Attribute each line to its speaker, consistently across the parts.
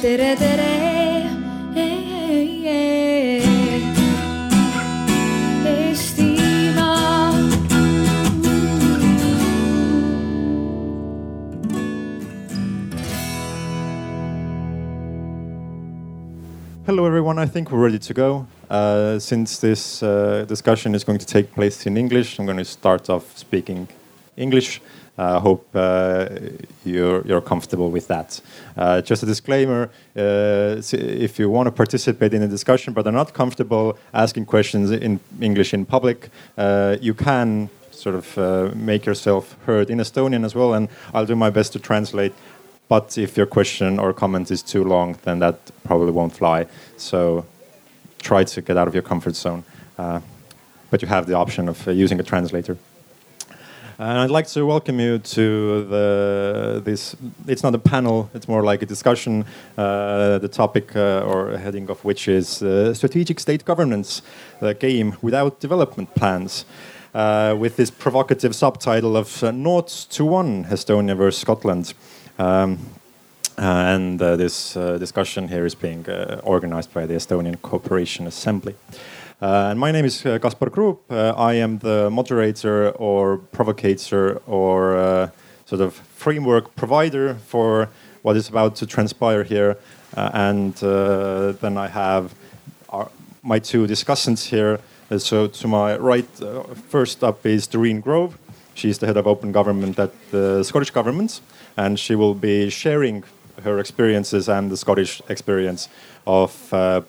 Speaker 1: tere, tere. Eestimaa.
Speaker 2: Hello, everyone. I think we're ready to go. Uh, since this uh, discussion is going to take place in English, I'm going to start off speaking English. I hope uh, you're, you're comfortable with that. Uh, just a disclaimer uh, if you want to participate in a discussion but are not comfortable asking questions in English in public, you can sort of uh, make yourself heard in Estonian as well, and I'll do my best to translate but if your question or comment is too long, then that probably won't fly. So try to get out of your comfort zone. Uh, but you have the option of uh, using a translator. And I'd like to welcome you to the, this. It's not a panel, it's more like a discussion. Uh, the topic uh, or heading of which is uh, strategic state governance, the game without development plans. Uh, with this provocative subtitle of uh, to One Estonia versus Scotland. Um, and uh, this uh, discussion here is being organized by the Estonian Cooperation Assembly. Uh, and my name is uh, Kaspar Kruup. Uh, I am the moderator or provocator or uh, sort of framework provider for what is about to transpire here. Uh, and uh, then I have our, my two discussants here. Uh, so to my right, first up is Doreen Grove. She's the head of open government at the Scottish Government, and she will be sharing her experiences and the Scottish experience of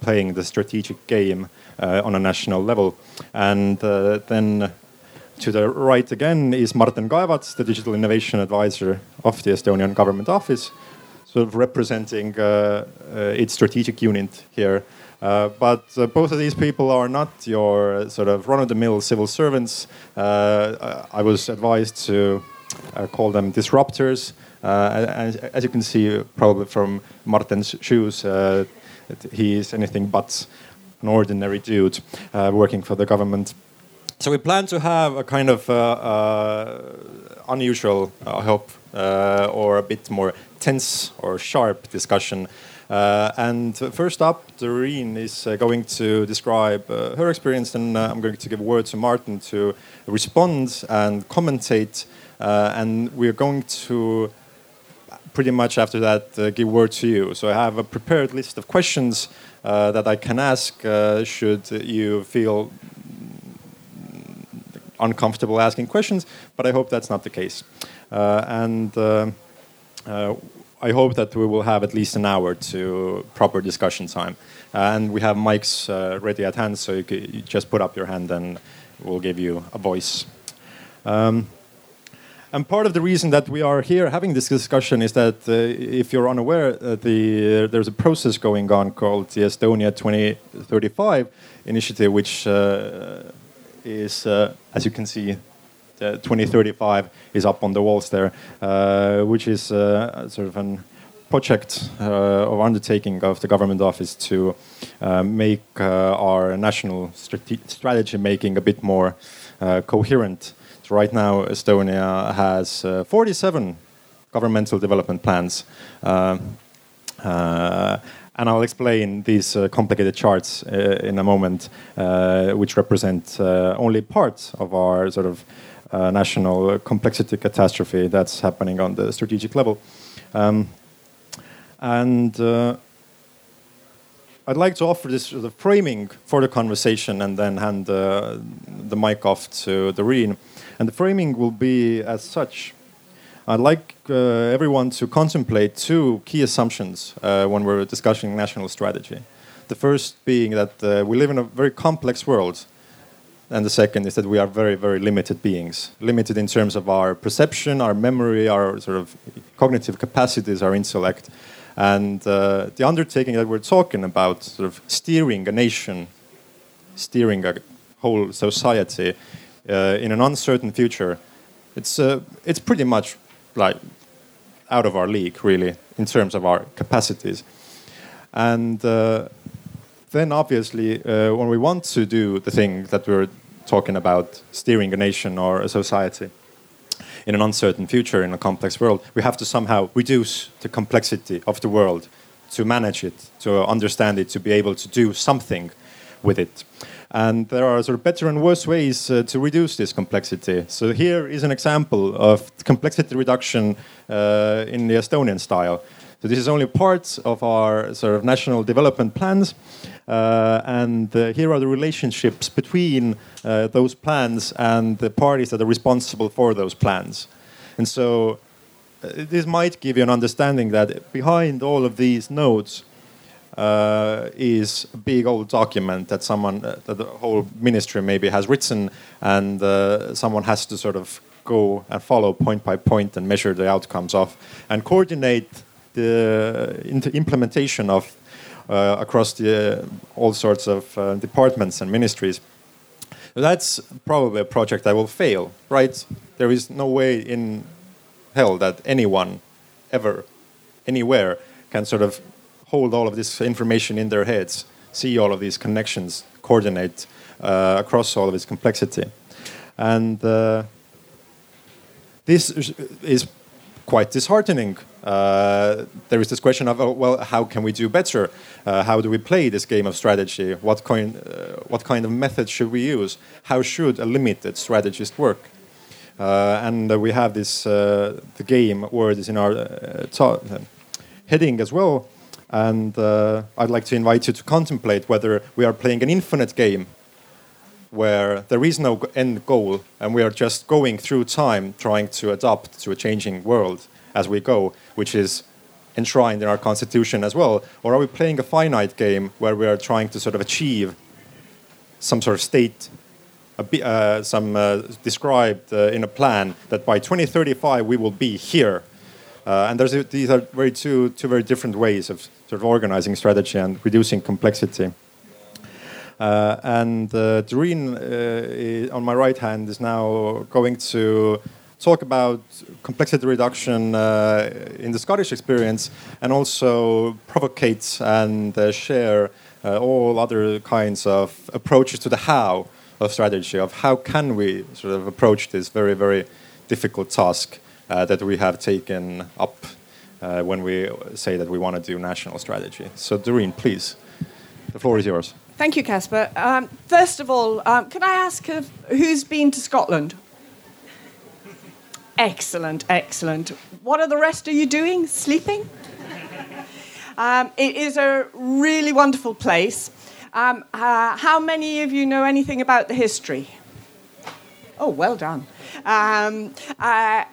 Speaker 2: playing the strategic game on a national level. And uh, then to the right again is Martin Kaevats, the digital innovation advisor of the Estonian Government Office, sort of representing uh, uh, its strategic unit here. Uh, but uh, both of these people are not your uh, sort of run-of-the-mill civil servants. Uh, I was advised to uh, call them disruptors. Uh, as, as you can see, probably from Martin's shoes, uh, he is anything but an ordinary dude uh, working for the government. So we plan to have a kind of uh, uh, unusual, I hope, or a bit more tense or sharp discussion. Uh, and first up, Doreen is uh, going to describe uh, her experience, and I'm going to give a word to Martin to respond and commentate. And we're going to pretty much after that give word to you. So I have a prepared list of questions uh, that I can ask uh, should you feel uncomfortable asking questions, but I hope that's not the case. Uh, and uh, uh, I hope that we will have at least an hour to proper discussion time. and we have mics ready at hand, so you, you just put up your hand and we'll give you a voice. Um, and part of the reason that we are here having this discussion is that, uh, if you're unaware, uh, the, there's a process going on called the Estonia 2035 initiative, which uh, is, uh, as you can see, the 2035 is up on the walls there, uh, which is uh, sort of an project uh, or undertaking of the government office to uh, make uh, our national strate- strategy making a bit more uh, coherent. Right now, Estonia has uh, 47 governmental development plans. Um, uh, and I'll explain these uh, complicated charts uh, in a moment, uh, which represent uh, only part of our sort of uh, national complexity catastrophe that's happening on the strategic level. Um, and uh, I'd like to offer this the framing for the conversation and then hand uh, the mic off to Doreen. And the framing will be as such. I'd like uh, everyone to contemplate two key assumptions uh, when we're discussing national strategy. The first being that uh, we live in a very complex world, and the second is that we are very, very limited beings. Limited in terms of our perception, our memory, our sort of cognitive capacities, our intellect. And uh, the undertaking that we're talking about, sort of steering a nation, steering a whole society uh, in an uncertain future, it's, uh, it's pretty much like out of our league, really, in terms of our capacities. And uh, then, obviously, uh, when we want to do the thing that we're talking about, steering a nation or a society in an uncertain future in a complex world, we have to somehow reduce the complexity of the world to manage it, to understand it, to be able to do something with it. And there are sort of better and worse ways uh, to reduce this complexity. So here is an example of complexity reduction uh, in the Estonian style. So this is only part of our sort of national development plans. Uh, and uh, here are the relationships between uh, those plans and the parties that are responsible for those plans. And so uh, this might give you an understanding that behind all of these nodes uh, is a big old document that someone, uh, that the whole ministry maybe has written, and uh, someone has to sort of go and follow point by point and measure the outcomes of, and coordinate the implementation of uh, across the, all sorts of uh, departments and ministries. That's probably a project that will fail, right? There is no way in hell that anyone ever, anywhere, can sort of hold all of this information in their heads, see all of these connections, coordinate uh, across all of its complexity. And uh, this is quite disheartening. Uh, there is this question of, oh, well, how can we do better? Uh, how do we play this game of strategy? What kind, uh, what kind of method should we use? How should a limited strategist work? Uh, and we have this, the game word is in our heading as well. And uh, I'd like to invite you to contemplate whether we are playing an infinite game where there is no end goal and we are just going through time trying to adapt to a changing world as we go, which is enshrined in our constitution as well? Or are we playing a finite game where we are trying to sort of achieve some sort of state, uh, some uh, described uh, in a plan that by 2035 we will be here? Uh, and there's, these are very two, two very different ways of sort of organizing strategy and reducing complexity. Uh, and uh, Doreen uh, on my right hand is now going to talk about complexity reduction uh, in the Scottish experience and also provocate and uh, share all other kinds of approaches to the how of strategy, of how can we sort of approach this very, very difficult task that we have taken up uh, when we say that we want to do national strategy. So, Doreen, please, the floor is yours.
Speaker 1: Thank you, Kaspar. Um, first of all, um, can I ask uh, who's been to Scotland? Excellent, excellent. What are the rest of you doing? Sleeping? Um, it is a really wonderful place. Um, uh, how many of you know anything about the history? Oh, well done. Um, uh,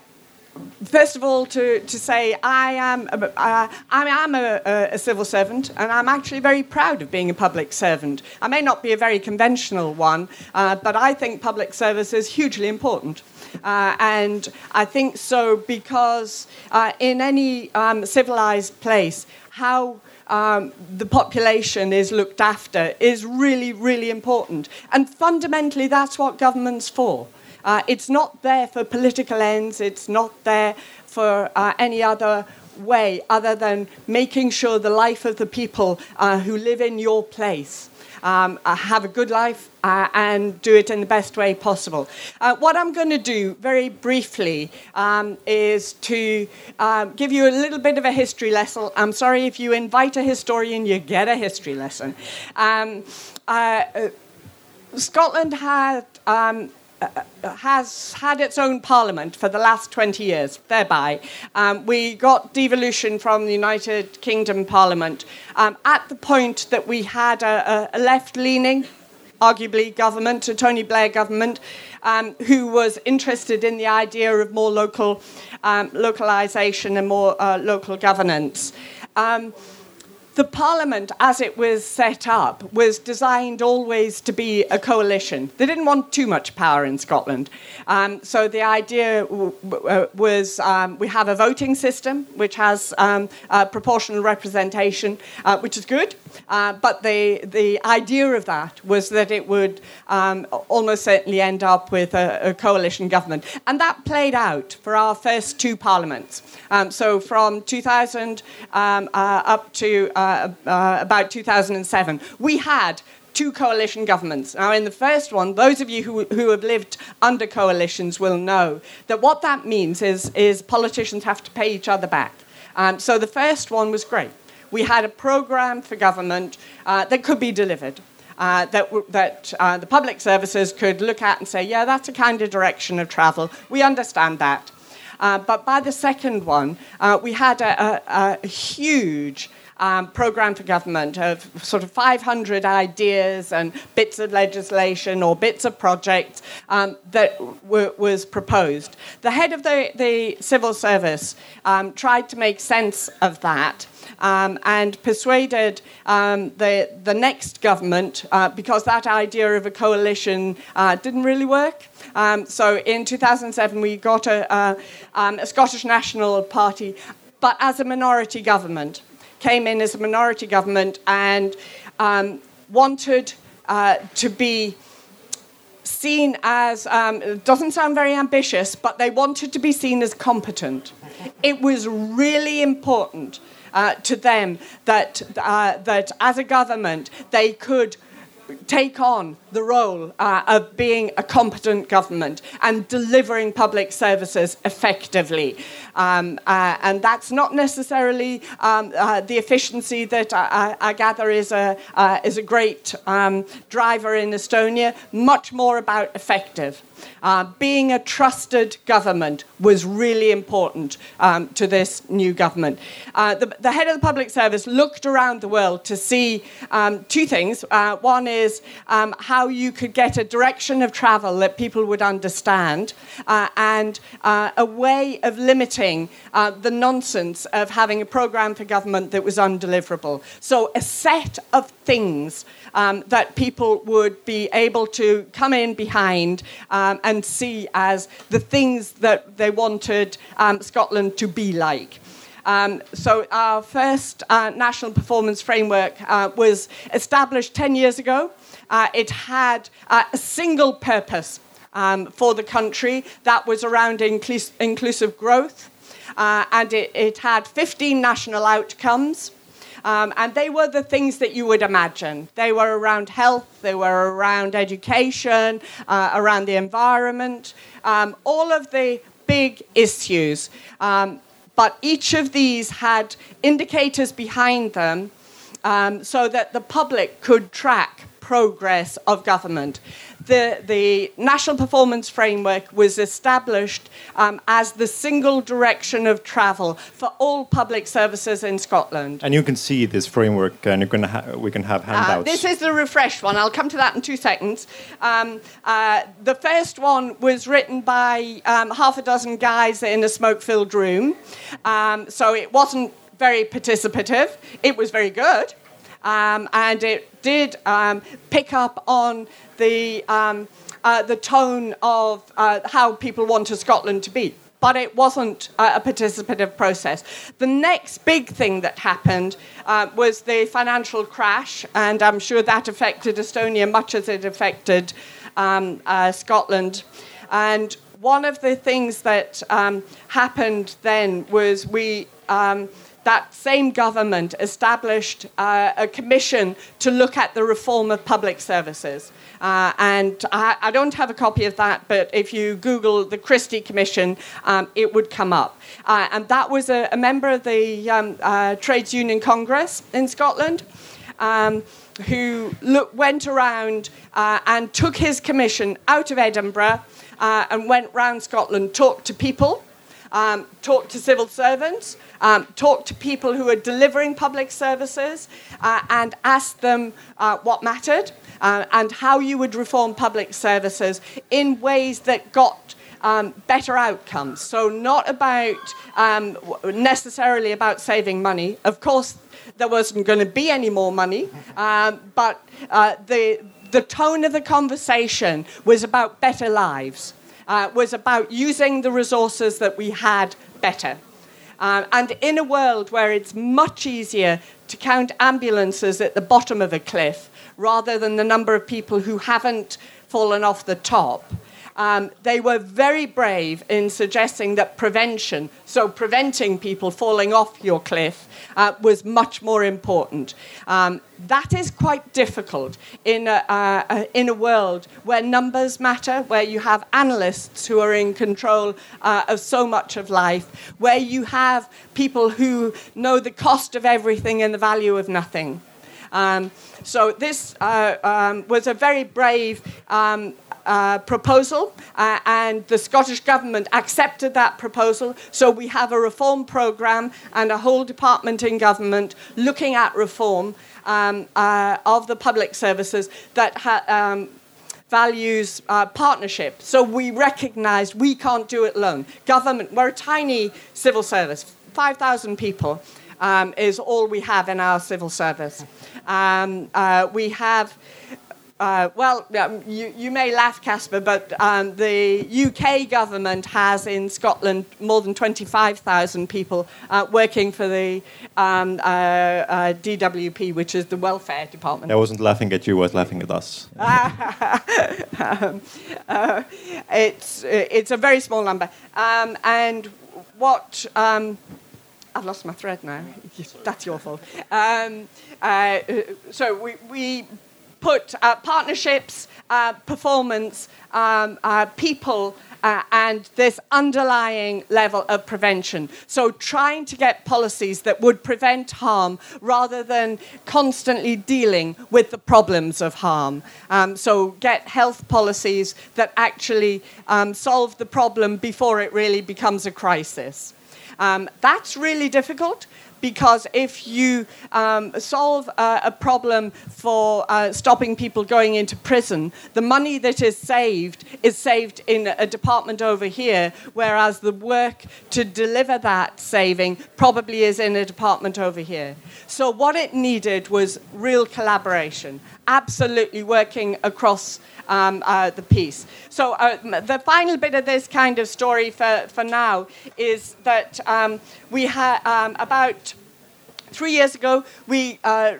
Speaker 1: first of all, to, to say I am, uh, I am a, a, civil servant, and I'm actually very proud of being a public servant. I may not be a very conventional one, uh, but I think public service is hugely important. Uh, and I think so because uh, in any um, civilized place, how um, the population is looked after is really, really important. And fundamentally, that's what government's for. Uh, it's not there for political ends, it's not there for uh, any other way other than making sure the life of the people uh, who live in your place. Um, uh, have a good life uh, and do it in the best way possible. Uh, what I'm going to do very briefly um, is to um, give you a little bit of a history lesson. I'm sorry if you invite a historian, you get a history lesson. Um, uh, uh, Scotland had um, has had its own parliament for the last 20 years, thereby. Um, we got devolution from the United Kingdom Parliament um, at the point that we had a, a left leaning, arguably, government, a Tony Blair government, um, who was interested in the idea of more local um, localization and more uh, local governance. The parliament, as it was set up, was designed always to be a coalition. They didn't want too much power in Scotland. Um, so the idea w- w- uh, was um, we have a voting system which has um, proportional representation, uh, which is good. Uh, but the, the idea of that was that it would um, almost certainly end up with a, a, coalition government. And that played out for our first two parliaments. Um, so from 2000 um, uh, up to uh, uh about 2007, we had two coalition governments. Now, in the first one, those of you who, who have lived under coalitions will know that what that means is, is politicians have to pay each other back. Um, so the first one was great we had a program for government uh, that could be delivered. Uh, that w- that uh, the public services could look at and say, yeah, that's a kind of direction of travel. We understand that. Uh, but by the second one, uh, we had a, a, a huge um, program for government of sort of 500 ideas and bits of legislation or bits of projects um, that w- was proposed. The head of the, the civil service um, tried to make sense of that. Um, and persuaded um, the, the next government, uh, because that idea of a coalition uh, didn't really work. Um, so in 2007, we got a, uh, a Scottish National Party, but as a minority government came in as a minority government and um, wanted uh, to be seen as, um, doesn't sound very ambitious, but they wanted to be seen as competent. It was really important uh, to them that, uh, that as a government they could take on the role uh, of being a competent government and delivering public services effectively. Um, uh, and that's not necessarily um, uh, the efficiency that I, I, gather is a, uh, is a great um, driver in Estonia, much more about effective. Uh, being a trusted government was really important um, to this new government. Uh, the, the, head of the public service looked around the world to see um, two things. Uh, one is um, how you could get a direction of travel that people would understand, uh, and uh, a way of limiting uh, the nonsense of having a program for government that was undeliverable. So, a set of things um, that people would be able to come in behind um, and see as the things that they wanted um, Scotland to be like. Um, so our first uh, national performance framework uh, was established 10 years ago. Uh, it had uh, a single purpose um, for the country that was around inclus- inclusive growth, uh, and it, it, had 15 national outcomes. Um, and they were the things that you would imagine. They were around health, they were around education, uh, around the environment, um, all of the big issues. Um, but each of these had indicators behind them um, so that the public could track progress of government the, the National Performance Framework was established um, as the single direction of travel for all public services in Scotland.
Speaker 2: And you can see this framework, and you can ha- we can have uh, handouts.
Speaker 1: Uh, this is the refreshed one. I'll come to that in two seconds. Um, uh, the first one was written by um, half a dozen guys in a smoke filled room, um, so it wasn't very participative, it was very good. Um, and it did um, pick up on the, um, uh, the tone of uh, how people wanted Scotland to be. But it wasn't uh, a participative process. The next big thing that happened uh, was the financial crash, and I'm sure that affected Estonia much as it affected um, uh, Scotland. And one of the things that um, happened then was we um, that same government established uh, a commission to look at the reform of public services. Uh, and I, I, don't have a copy of that, but if you Google the Christie Commission, um, it would come up. Uh, and that was a, a member of the um, uh, Trades Union Congress in Scotland. Um, who look, went around uh, and took his commission out of Edinburgh uh, and went round Scotland, talked to people, um, talked to civil servants, um, talked to people who are delivering public services, uh, and ask them uh, what mattered uh, and how you would reform public services in ways that got um, better outcomes. So, not about um, necessarily about saving money. Of course, there wasn't going to be any more money, um, but uh, the the tone of the conversation was about better lives. Uh, was about using the resources that we had better. Uh, and in a world where it's much easier to count ambulances at the bottom of a cliff rather than the number of people who haven't fallen off the top. Um, they were very brave in suggesting that prevention, so preventing people falling off your cliff, uh, was much more important. Um, that is quite difficult in a, uh, in a world where numbers matter, where you have analysts who are in control uh, of so much of life, where you have people who know the cost of everything and the value of nothing. Um, so this uh, um, was a very brave um, uh, proposal, uh, and the Scottish Government accepted that proposal. So we have a reform programme and a whole department in government looking at reform um, uh, of the public services that ha- um, values uh, partnership. So we recognized we can't do it alone. Government, we're a tiny civil service, 5,000 people um, is all we have in our civil service. Um, uh, we have uh, well, um, you, you, may laugh, Kaspar, but um, the UK government has in Scotland more than 25,000 people uh, working for the um, uh, uh DWP, which is the welfare department.
Speaker 2: I wasn't laughing at you, I was laughing at us.
Speaker 1: Um, uh, it's, it's a very small number. Um, and what. I've lost my thread now. That's your fault. Um, uh, so we, we put uh, partnerships, uh, performance, um, uh, people, uh, and this underlying level of prevention. So, trying to get policies that would prevent harm rather than constantly dealing with the problems of harm. Um, so, get health policies that actually um, solve the problem before it really becomes a crisis. Um, that's really difficult because if you um, solve uh, a problem for uh, stopping people going into prison, the money that is saved is saved in a department over here, whereas the work to deliver that saving probably is in a department over here. So, what it needed was real collaboration, absolutely working across um, uh, the piece. So, uh, the final bit of this kind of story for, for now is that um, we had um, about three years ago, we uh,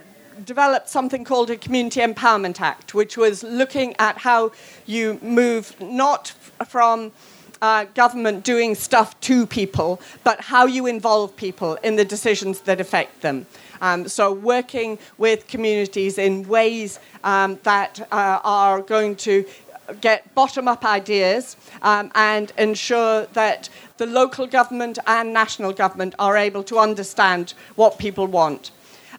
Speaker 1: developed something called a Community Empowerment Act, which was looking at how you move not from uh, government doing stuff to people, but how you involve people in the decisions that affect them. Um, so, working with communities in ways um, that uh, are going to get bottom up ideas um, and ensure that the local government and national government are able to understand what people want.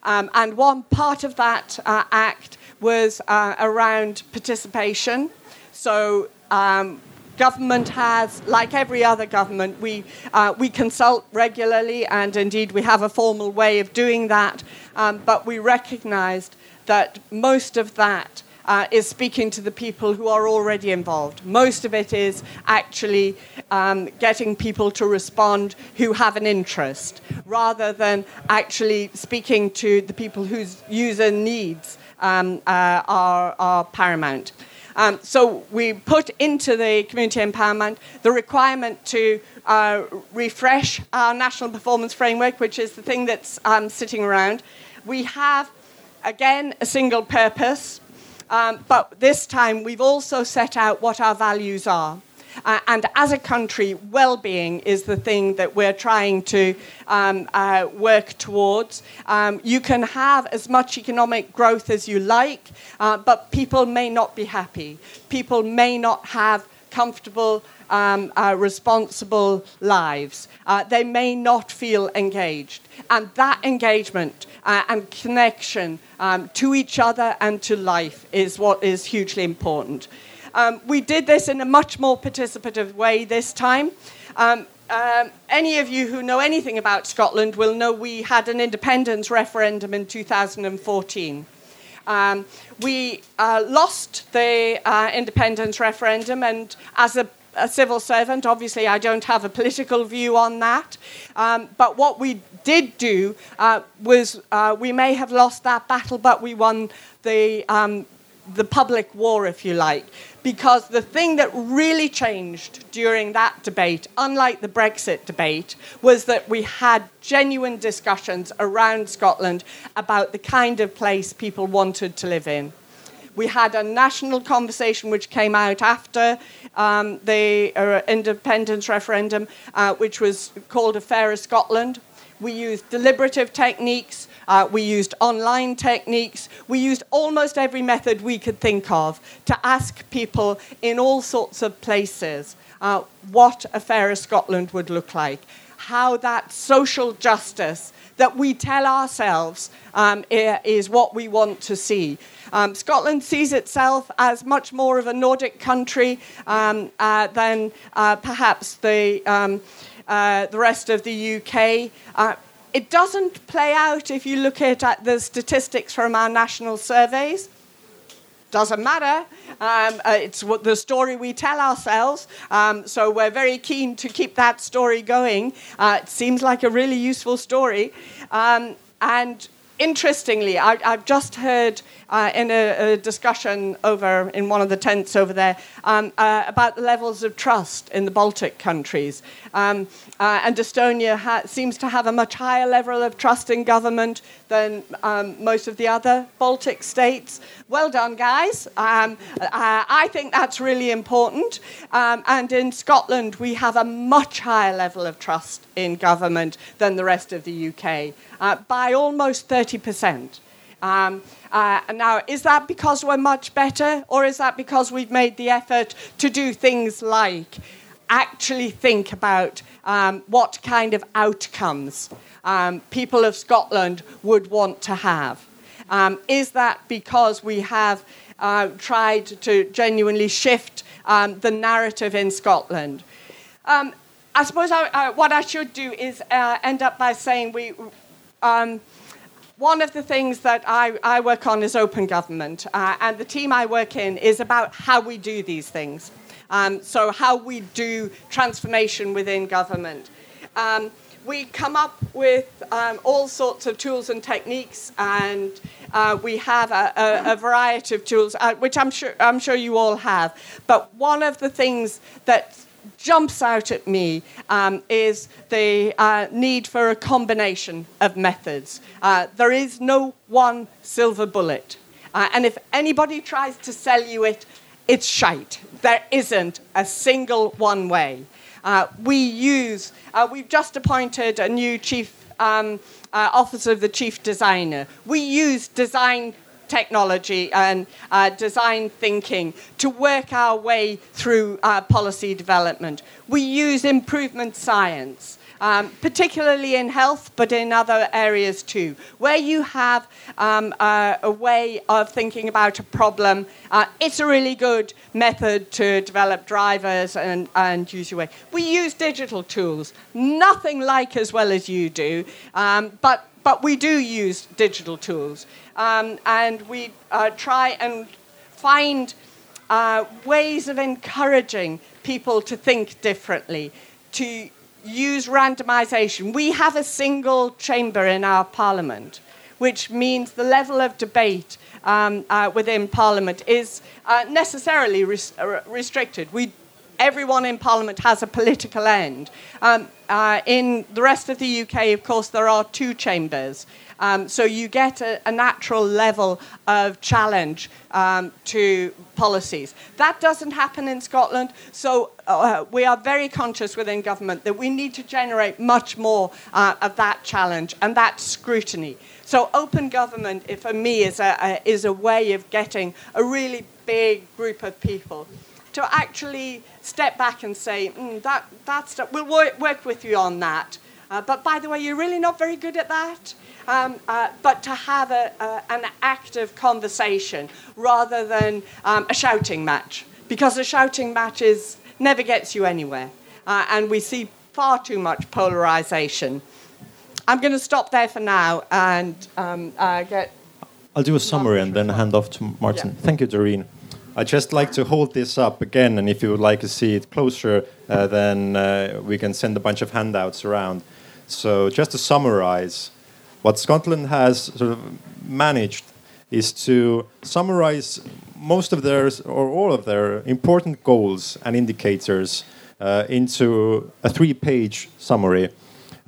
Speaker 1: Um, and one part of that uh, act was uh, around participation. So, um, government has, like every other government, we, uh, we consult regularly, and indeed we have a formal way of doing that. Um, but we recognized that most of that uh, is speaking to the people who are already involved. Most of it is actually um, getting people to respond who have an interest, rather than actually speaking to the people whose user needs um, uh, are, are paramount. Um, so we put into the community empowerment the requirement to uh, refresh our national performance framework, which is the thing that's um, sitting around. We have, again, a single purpose. Um, but this time, we've also set out what our values are. Uh, and as a country, well being is the thing that we're trying to um, uh, work towards. Um, you can have as much economic growth as you like, uh, but people may not be happy. People may not have comfortable, um, uh, responsible lives. Uh, they may not feel engaged. And that engagement uh, and connection um, to each other and to life is what is hugely important. Um, we did this in a much more participative way this time. Um, um, any of you who know anything about Scotland will know we had an independence referendum in 2014. Um, we uh, lost the uh, independence referendum, and as a, a, civil servant, obviously, I don't have a political view on that. Um, but what we did do uh, was uh, we may have lost that battle, but we won the, um, the public war, if you like. Because the thing that really changed during that debate, unlike the Brexit debate, was that we had genuine discussions around Scotland about the kind of place people wanted to live in. we had a national conversation which came out after um, the uh, independence referendum, uh, which was called A Fairer Scotland. We used deliberative techniques. Uh, we used online techniques. We used almost every method we could think of to ask people in all sorts of places uh, what a fairer Scotland would look like, how that social justice that we tell ourselves um, is what we want to see. Um, Scotland sees itself as much more of a Nordic country um, uh, than uh, perhaps the, um, uh, the rest of the UK. It doesn't play out if you look at, at the statistics from our national surveys doesn't matter. Um, uh, it's what the story we tell ourselves. Um, so we're very keen to keep that story going. Uh, it seems like a really useful story. Um, and interestingly, I, have just heard uh, in a, a, discussion over in one of the tents over there um, uh, about the levels of trust in the Baltic countries. Um, uh, and Estonia ha- seems to have a much higher level of trust in government than um, most of the other Baltic states. Well done, guys. Um, uh, I think that's really important. Um, and in Scotland, we have a much higher level of trust in government than the rest of the UK uh, by almost 30%. Um, uh, now, is that because we're much better, or is that because we've made the effort to do things like actually think about um, what kind of outcomes um, people of Scotland would want to have? Um, is that because we have uh, tried to genuinely shift um, the narrative in Scotland? Um, I suppose I, uh, what I should do is uh, end up by saying we. One of the things that I, I work on is open government, uh, and the team I work in is about how we do these things. Um, so, how we do transformation within government. Um, we come up with um, all sorts of tools and techniques, and uh, we have a, a, a, variety of tools, uh, which I'm sure, I'm sure you all have. But one of the things that jumps out at me um, is the uh, need for a combination of methods. Uh, there is no one silver bullet. Uh, and if anybody tries to sell you it, it's shite. There isn't a single one way. Uh, we use, uh, we've just appointed a new chief um, uh, officer of the chief designer. We use design technology and uh, design thinking to work our way through uh, policy development. We use improvement science. Um, particularly in health, but in other areas too, where you have um, uh, a way of thinking about a problem. Uh, it's a really good method to develop drivers and, and use your way. We use digital tools, nothing like as well as you do, um, but but we do use digital tools. Um, and we uh, try and find uh, ways of encouraging people to think differently, to use randomization. We have a single chamber in our parliament, which means the level of debate um, uh, within parliament is uh, necessarily res- uh, restricted. We everyone in Parliament has a political end. Um, uh, in the rest of the UK, of course, there are two chambers. Um, so you get a, a, natural level of challenge um, to policies. That doesn't happen in Scotland. So uh, we are very conscious within government that we need to generate much more uh, of that challenge and that scrutiny. So open government, for me, is a, a, is a way of getting a really big group of people to actually step back and say, mm, that, that's, we'll work, work with you on that. Uh, but by the way, you're really not very good at that. Um, uh, but to have a, a, an active conversation rather than um, a shouting match, because a shouting match is, never gets you anywhere. Uh, and we see far too much polarization. I'm going to stop there for now and um, uh, get.
Speaker 2: I'll do a summary and then hand off to Martin. Yeah. Thank you, Doreen. I'd just like to hold this up again, and if you would like to see it closer, uh, then uh, we can send a bunch of handouts around. So, just to summarize, what Scotland has sort of managed is to summarize most of their or all of their important goals and indicators uh, into a three-page summary.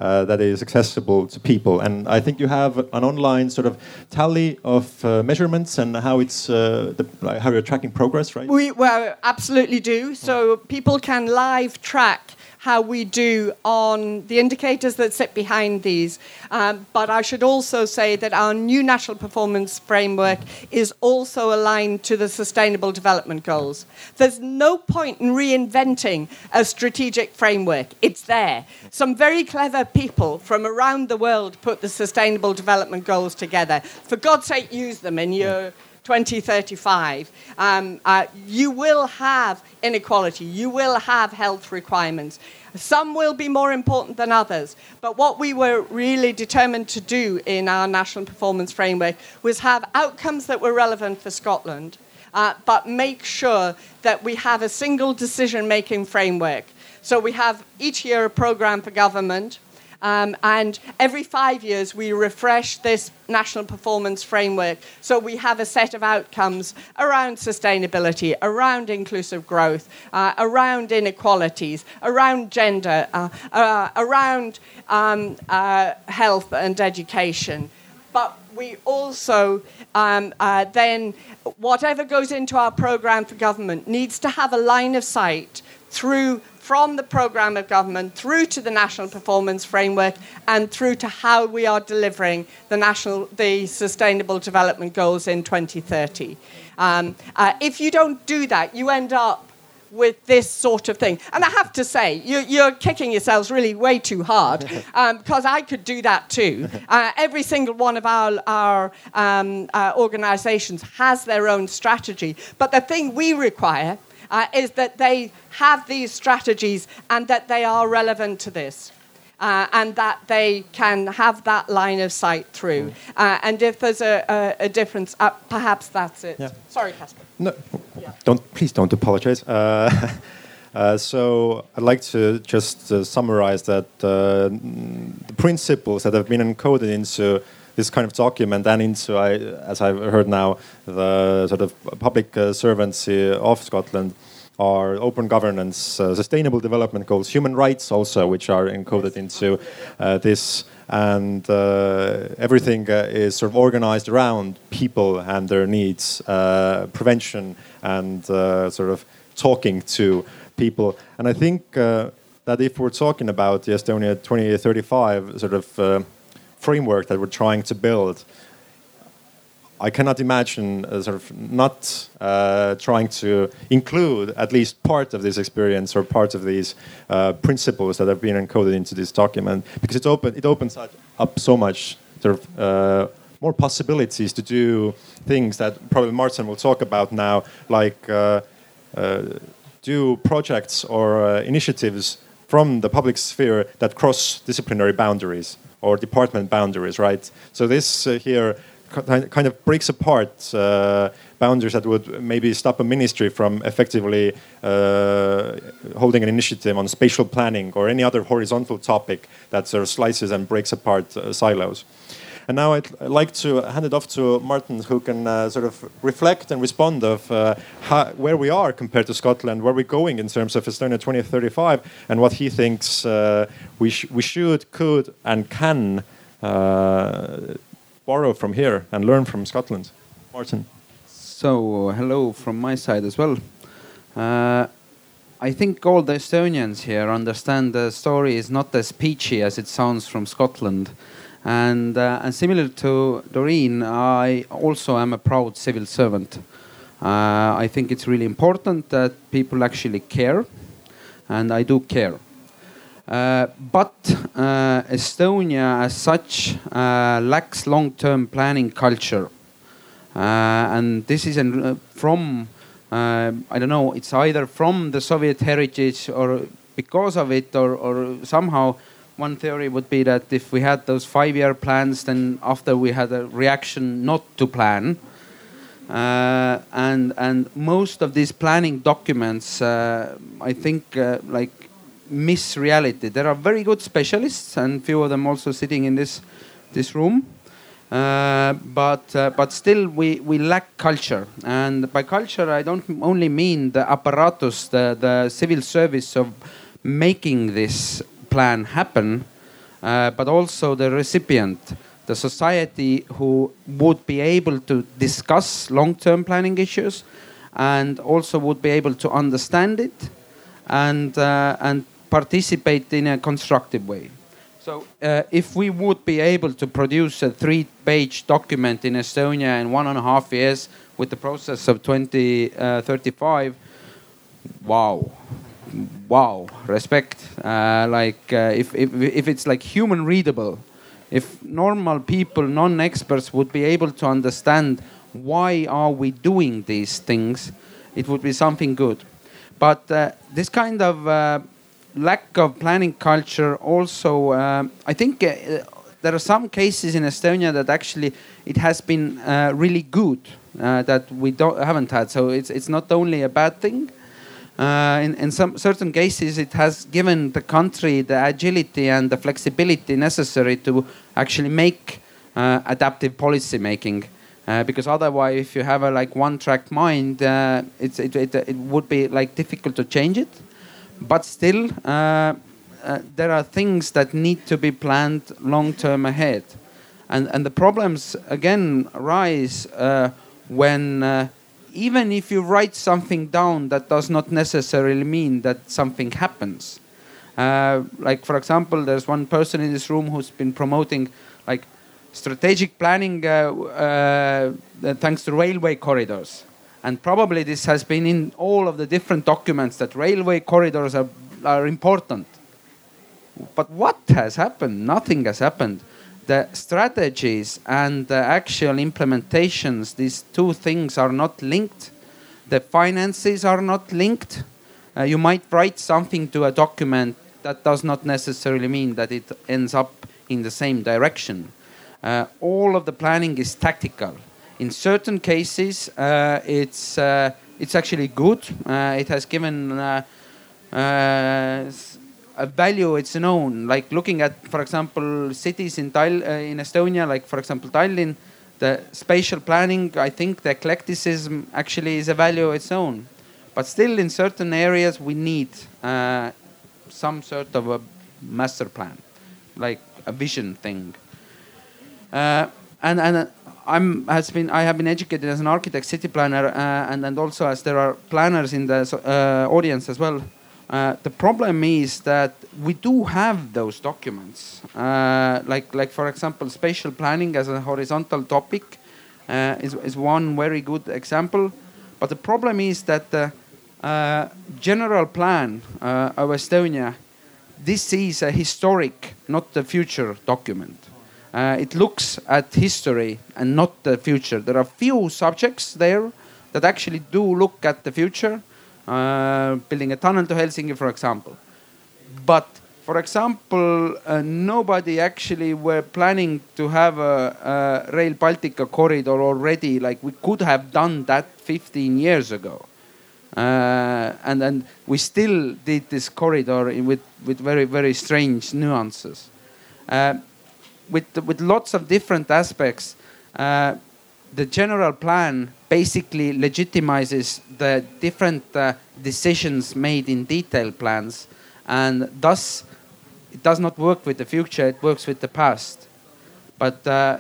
Speaker 2: Uh, that is accessible to people. And I think you have an online sort of tally of uh, measurements and how it's uh, the, how you're tracking progress, right?
Speaker 1: We well absolutely do. So people can live track how we do on the indicators that sit behind these. Um, but I should also say that our new national performance framework is also aligned to the Sustainable Development Goals. There's no point in reinventing a strategic framework, it's there. Some very clever people from around the world put the Sustainable Development Goals together. For God's sake, use them in your 2035, um, uh, you will have inequality, you will have health requirements. Some will be more important than others. But what we were really determined to do in our national performance framework was have outcomes that were relevant for Scotland, uh, but make sure that we have a single decision making framework. So we have each year a programme for government um, and every five years, we refresh this national performance framework. So we have a set of outcomes around sustainability, around inclusive growth, uh, around inequalities, around gender, uh, uh, around um, uh, health and education. But we also um, uh, then, whatever goes into our program for government needs to have a line of sight through from the programme of government through to the national performance framework and through to how we are delivering the national the sustainable development goals in 2030 um, uh, if you don't do that you end up with this sort of thing. And I have to say, you, are kicking yourselves really way too hard because um, I could do that too. Uh, every single one of our, our um, uh, organizations has their own strategy. But the thing we require uh, is that they have these strategies and that they are relevant to this. Uh, and that they can have that line of sight through. Mm. Uh, and if there's a, a, a difference, uh, perhaps that's it. Yeah. Sorry, Kaspar.
Speaker 2: No, yeah. don't please don't apologize. Uh, uh, so I'd like to just uh, summarize that the principles that have been encoded into this kind of document and into, I, as I've heard now, the sort of public uh, servancy of Scotland are open governance, uh, sustainable development goals, human rights also, which are encoded into uh, this. And uh, everything uh, is sort of organized around people and their needs, uh, prevention and sort of talking to people. And I think that if we're talking about the Estonia 2035 sort of framework that we're trying to build, I cannot imagine uh, sort of not uh, trying to include at least part of this experience or part of these uh, principles that have been encoded into this document because it open it opens up so much sort of uh, more possibilities to do things that probably Martin will talk about now, like uh, uh, do projects or initiatives from the public sphere that cross disciplinary boundaries or department boundaries, right? So this uh, here kind of breaks apart uh, boundaries that would maybe stop a ministry from effectively uh, holding an initiative on spatial planning or any other horizontal topic that sort of slices and breaks apart uh, silos. And now I'd like to hand it off to Martin, who can uh, sort of reflect and respond of uh, how, where we are compared to Scotland, where we're going in terms of Estonia 2035, and what he thinks uh, we, sh we should, could, and can uh, borrow from here and learn from Scotland. Martin.
Speaker 3: So, hello from my side as well. Uh, I think all the Estonians here understand the story is not as peachy as it sounds from Scotland. And, uh, and similar to Doreen, I also am a proud civil servant. Uh, I think it's really important that people actually care, and I do care. Uh, but uh, Estonia, as such, uh, lacks long-term planning culture, uh, and this is an, from I don't know. It's either from the Soviet heritage or because of it, or, or somehow one theory would be that if we had those five-year plans, then after we had a reaction not to plan. Uh, and and most of these planning documents, uh, I think, uh, like miss reality. There are very good specialists, and few of them also sitting in this this room. Uh, but uh, but still we, we lack culture and by culture I don't only mean the apparatus the, the civil service of making this plan happen. uh, but also the recipient, the society who would be able to discuss long-term planning issues, and also would be able to understand it, and uh, and participate in a constructive way. So, uh, if we would be able to produce a three-page document in Estonia in one and a half years with the process of 2035, wow, wow, respect. Uh, like uh, if, if if it's like human readable, if normal people, non-experts, would be able to understand why are we doing these things, it would be something good. But uh, this kind of uh, lack of planning culture also, uh, I think there are some cases in Estonia that actually it has been uh, really good uh, that we don't haven't had. So it's it's not only a bad thing. Uh, in, in some certain cases, it has given the country the agility and the flexibility necessary to actually make uh, adaptive policy making. because otherwise, if you have a like one-track mind, it's, it, it, it would be like difficult to change it but still, uh, uh, there are things that need to be planned long term ahead. And, and the problems again rise uh, when, uh, even if you write something down, that does not necessarily mean that something happens. Uh, like, for example, there's one person in this room who's been promoting like strategic planning uh, thanks to railway corridors and probably this has been in all of the different documents that railway corridors are, are important. But what has happened? Nothing has happened. The strategies and the actual implementations, these two things are not linked. The finances are not linked. Uh, you might write something to a document that does not necessarily mean that it ends up in the same direction. Uh, all of the planning is tactical in certain cases, uh, it's uh, it's actually good. Uh, it has given a value its own. Like looking at, for example, cities in Tal- in Estonia, like for example Tallinn, the spatial planning. I think the eclecticism actually is a value of its own. But still, in certain areas, we need some sort of a master plan, like a vision thing. Uh, and and I'm has been I have been educated as an architect, city planner, uh, and and also as there are planners in the uh, audience as well. Uh, the problem is that we do have those documents, uh, like like for example, spatial planning as a horizontal topic uh, is is one very good example. But the problem is that the uh, general plan of Estonia, this is a historic, not the future document. Uh, it looks at history and not the future. There are few subjects there that actually do look at the future, uh, building a tunnel to Helsinki, for example. But for example, uh, nobody actually were planning to have a, a, Rail Baltica corridor already. Like we could have done that 15 years ago. Uh, and then we still did this corridor with, with very, very strange nuances. Uh, with with lots of different aspects. The general plan basically legitimizes the different uh, decisions made in detailed plans, and thus it does not work with the future; it works with the past. But uh,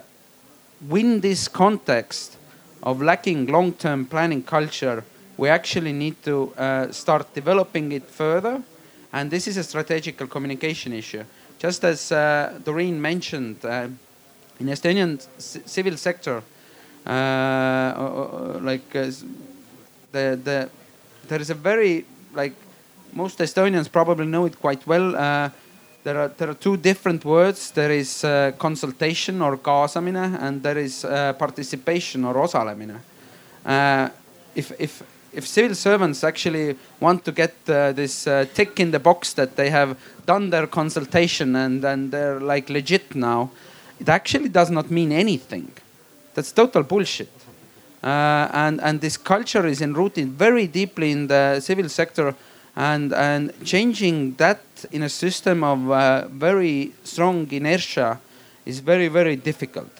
Speaker 3: in this context of lacking long-term planning culture, we actually need to uh, start developing it further, and this is a strategical communication issue. Just as uh, Doreen mentioned, uh, in Estonian civil sector, uh, like the the there is a very like most Estonians probably know it quite well. there are there are two different words. There is consultation or kaasamine, and there is participation or osalemine. if if if civil servants actually want to get uh, this uh, tick in the box that they have done their consultation and, and they're like legit now, it actually does not mean anything. That's total bullshit. Uh, and, and this culture is enrooted very deeply in the civil sector and, and changing that in a system of uh, very strong inertia is very, very difficult.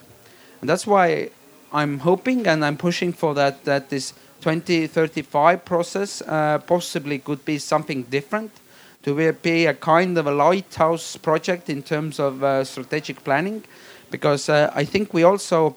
Speaker 3: And that's why I'm hoping and I'm pushing for that, that this 2035 process uh, possibly could be something different to be a kind of a lighthouse project in terms of uh, strategic planning, because uh, I think we also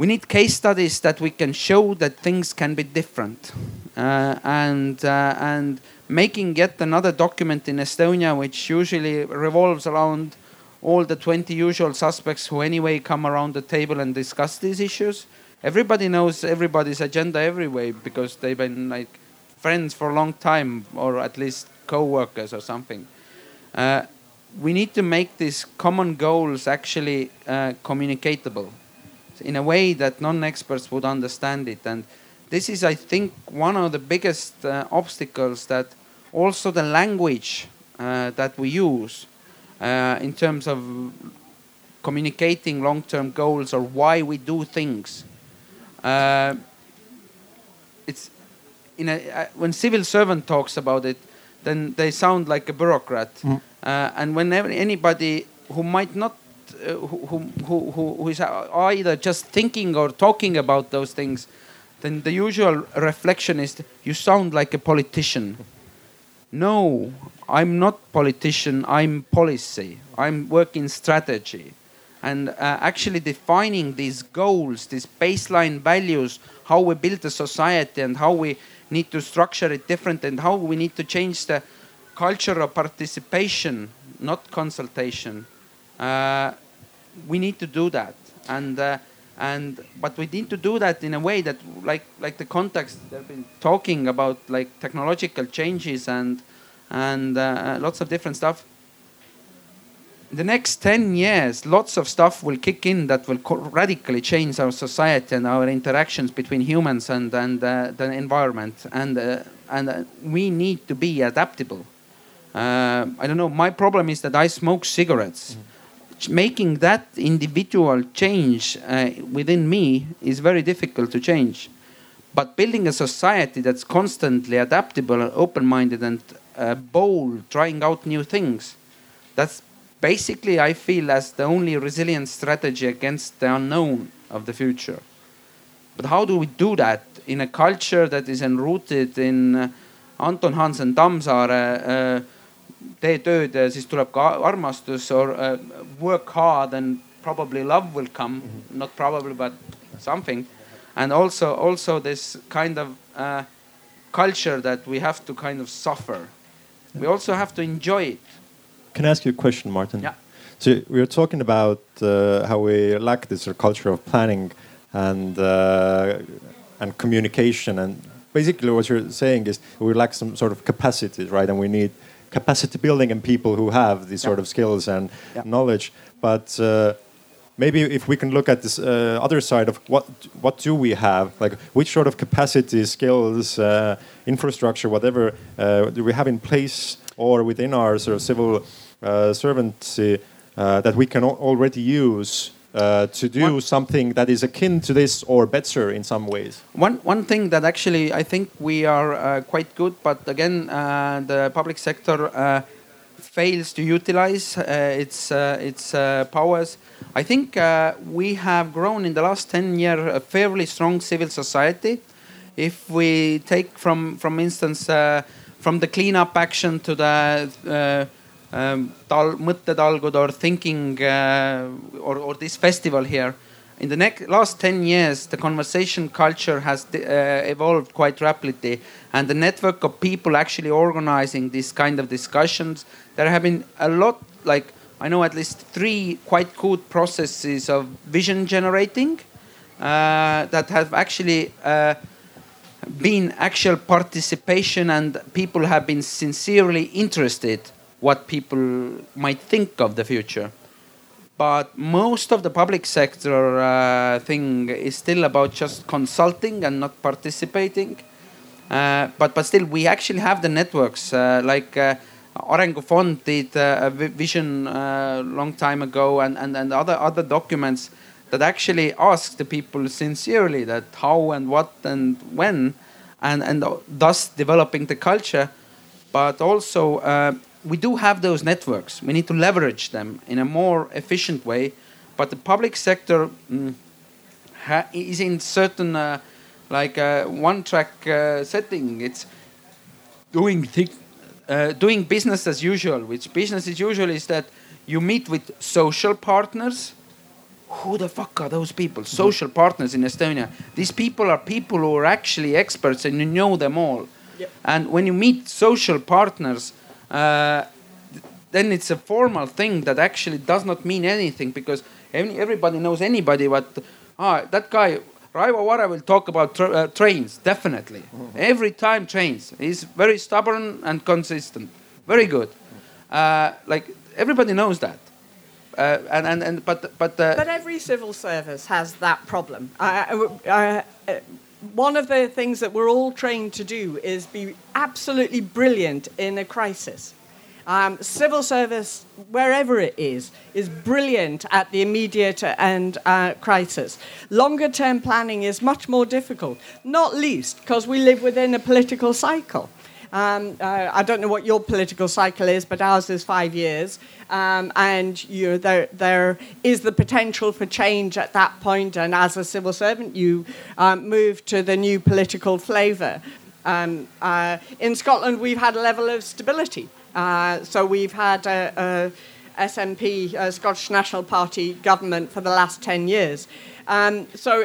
Speaker 3: we need case studies that we can show that things can be different, uh, and uh, and making yet another document in Estonia, which usually revolves around all the 20 usual suspects who anyway come around the table and discuss these issues. Everybody knows everybody's agenda everywhere because they've been like friends for a long time, or at least co-workers or something. Uh, we need to make these common goals actually uh, communicatable in a way that non-experts would understand it. And this is, I think, one of the biggest uh, obstacles that also the language uh, that we use uh, in terms of communicating long-term goals or why we do things. Uh, it's in a, uh, when civil servant talks about it, then they sound like a bureaucrat. Mm. Uh, and whenever anybody who might not, who, who, who, who is either just thinking or talking about those things, then the usual reflection is you sound like a politician. No, I'm not politician. I'm policy. I'm working strategy, and uh, actually defining these goals, these baseline values, how we build a society, and how we need to structure it different, and how we need to change the culture of participation, not consultation. Uh, we need to do that, and uh, and but we need to do that in a way that like like the context they've been talking about like technological changes and and uh, lots of different stuff. In the next 10 years lots of stuff will kick in that will radically change our society and our interactions between humans and and uh, the environment. And uh, and uh, we need to be adaptable. Uh, i don't know. My problem is that i smoke cigarettes. Mm making that individual change uh, within me is very difficult to change. But building a society that's constantly adaptable and open minded and uh, bold, trying out new things, that's basically, I feel, as the only resilient strategy against the unknown of the future. But how do we do that in a culture that is enrooted in uh, Anton Hansen Tammsaare? Tee tööd ja siis tuleb ka armastus or uh, work hard and probably love will come -hmm. not probably but something. And also also this kind of uh, culture that we have to kind of suffer. We also have to enjoy it.
Speaker 2: Can i ask you a question martin?
Speaker 3: Yeah.
Speaker 2: So we are talking about uh, how we lack this culture of planning and uh, and communication and basically what you're saying is we lack some sort of capacity right? And we need capacity building and people who have these sort of skills and knowledge. But uh, maybe if we can look at this uh, other side of what what do we have, like which sort of capacity, skills, uh, infrastructure, whatever uh, do we have in place or within our sort of civil uh, servancy uh, that we can already use uh, to do one, something that is akin to this or better in some ways?
Speaker 3: One one thing that actually I think we are uh, quite good, but again uh, the public sector uh, fails to utilize uh, its uh, its powers. I think we have grown in the last ten years a fairly strong civil society. If we take from from instance from the cleanup action to the um, tal- mõttetalgud or thinking uh, or, or this festival here. In the next last 10 years, the conversation culture has uh, evolved quite rapidly, and the network of people actually organizing this kind of discussions. There have been a lot, like I know at least three quite good processes of vision generating uh, that have actually uh, been actual participation, and people have been sincerely interested what people might think of the future. But most of the public sector uh, thing is still about just consulting and not participating. Uh, but but still, we actually have the networks uh, like. Uh, Arengufond did uh, a vision a uh, long time ago, and, and, and other other documents that actually ask the people sincerely that how and what and when, and and thus developing the culture, but also we do have those networks. We need to leverage them in a more efficient way. But the public sector mm, is in certain uh, like uh, one-track uh, setting. It's doing th uh, doing business as usual, which business as usual is that you meet with social partners. Who the fuck are those people? Social partners in Estonia. These people are people who are actually experts and you know them all.
Speaker 1: Yep.
Speaker 3: And when you meet social partners, uh, then it's a formal thing that actually does not mean anything because any, everybody knows anybody. But ah, that guy Raivo Vare will talk about tra uh, trains definitely every time trains. He's very stubborn and consistent. Very good. Uh, like everybody knows that. Uh, and, and, and but but uh,
Speaker 1: But every civil service has that problem. Uh, uh, uh, one of the things that we're all trained to do is be absolutely brilliant in a crisis. Um, civil service, wherever it is, is brilliant at the immediate and uh, crisis. Longer term planning is much more difficult, not least because we live within a political cycle. Um, uh, I don't know what your political cycle is, but ours is five years. Um, and you, there, there is the potential for change at that point. and as a civil servant, you um, move to the new political flavour. Um, uh, in Scotland, we've had a level of stability. Uh, so we've had a, a SNP, a Scottish National Party government for the last 10 years. Um, so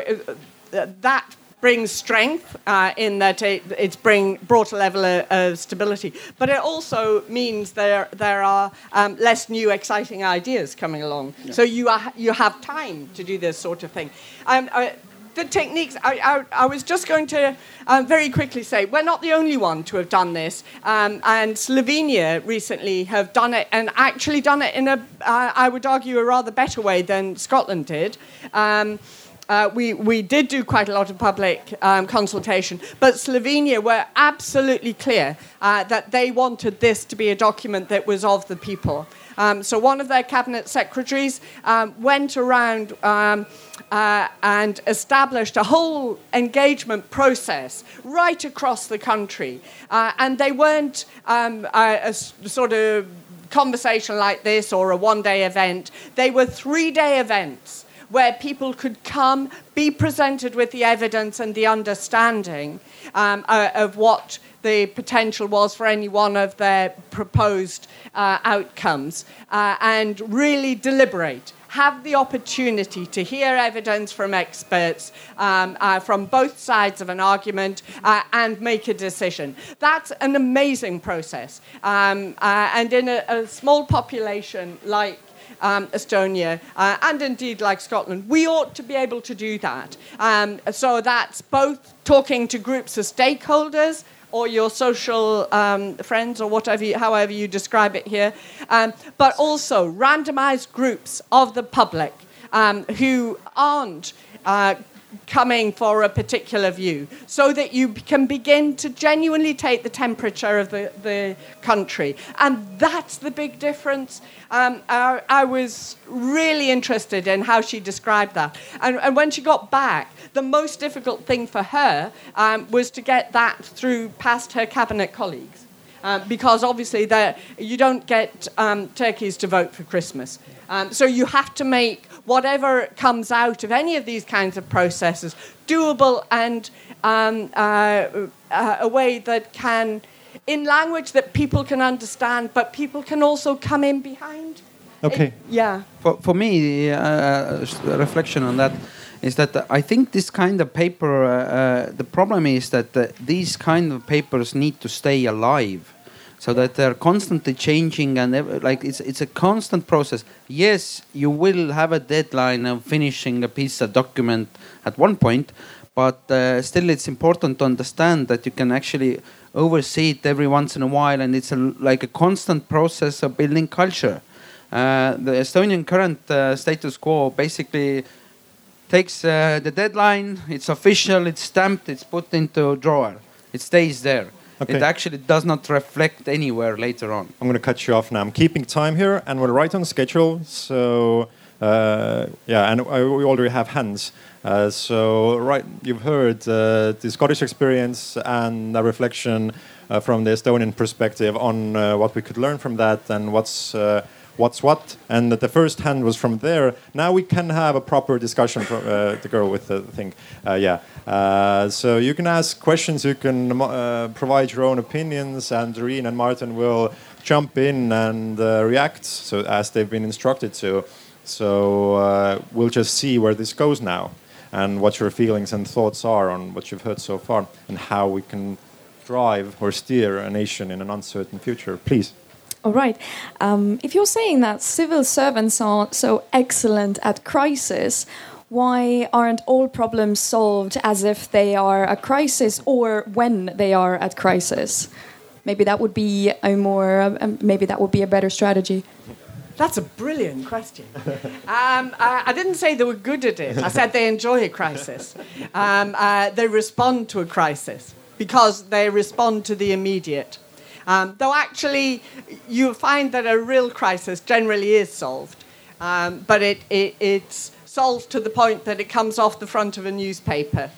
Speaker 1: uh, that brings strength uh, in that it, it's bring, brought a level of, of, stability. But it also means there, there are um, less new, exciting ideas coming along. Yeah. So you, are, you have time to do this sort of thing. Um, uh, the techniques, I, I, I, was just going to um, very quickly say, we're not the only one to have done this. Um, and Slovenia recently have done it, and actually done it in a, uh, I would argue, a rather better way than Scotland did. Uh, we, we did do quite a lot of public um, consultation, but Slovenia were absolutely clear uh, that they wanted this to be a document that was of the people. Um, so one of their cabinet secretaries um, went around um, uh, and established a whole engagement process right across the country. Uh, and they weren't um, a, a sort of conversation like this or a one day event, they were three day events where people could come, be presented with the evidence and the understanding um, uh, of what the potential was for any one of their proposed uh, outcomes, uh, and really deliberate have the opportunity to hear evidence from experts um, uh, from both sides of an argument uh, and make a decision. That's an amazing process. Um, uh, and in a, a, small population like um, Estonia uh, and indeed like Scotland, we ought to be able to do that. Um, so that's both talking to groups of stakeholders or your social um, friends or whatever, you, however you describe it here, um, but also randomized groups of the public um, who aren't. Uh, coming for a particular view so that you can begin to genuinely take the temperature of the, the country. And that's the big difference. Um, I, I, was really interested in how she described that. And, and, when she got back, the most difficult thing for her um, was to get that through past her cabinet colleagues. Um, because obviously you don't get um, turkeys to vote for Christmas. Um, so you have to make whatever comes out of any of these kinds of processes doable and um, uh, uh, a way that can, in language that people can understand, but people can also come in behind.
Speaker 2: Okay.
Speaker 1: It, yeah.
Speaker 3: For, for me, uh, a reflection on that is that I think this kind of paper, uh, uh, the problem is that uh, these kind of papers need to stay alive so that they're constantly changing and like it's it's a constant process. Yes, you will have a deadline of finishing a piece of document at one point, but uh, still it's important to understand that you can actually oversee it every once in a while, and it's a, like a constant process of building culture. Uh, the Estonian current uh, status quo basically takes uh, the deadline, it's official, it's stamped, it's put into a drawer, it stays there Okay. It actually does not reflect anywhere later on.
Speaker 2: I'm going to cut you off now. I'm keeping time here, and we're right on schedule. So uh, yeah, and we already have hands. Uh, so right, you've heard uh, the Scottish experience and a reflection uh, from the Estonian perspective on uh, what we could learn from that and what's uh, what's what. And the first hand was from there. Now we can have a proper discussion. From, uh, the girl with the thing, uh, yeah. Uh, so you can ask questions. You can uh, provide your own opinions, and Doreen and Martin will jump in and uh, react. So as they've been instructed to. So uh, we'll just see where this goes now, and what your feelings and thoughts are on what you've heard so far, and how we can drive or steer a nation in an uncertain future. Please.
Speaker 4: All right. Um, if you're saying that civil servants are so excellent at crisis, why aren't all problems solved as if they are a crisis or when they are at crisis? Maybe that would be a more, um, maybe that would be a better strategy.
Speaker 1: That's a brilliant question. Um, I, I, didn't say they were good at it. I said they enjoy a crisis. Um, uh, they respond to a crisis because they respond to the immediate. Um, though actually, you find that a real crisis generally is solved, um, but it, it, it's solved to the point that it comes off the front of a newspaper.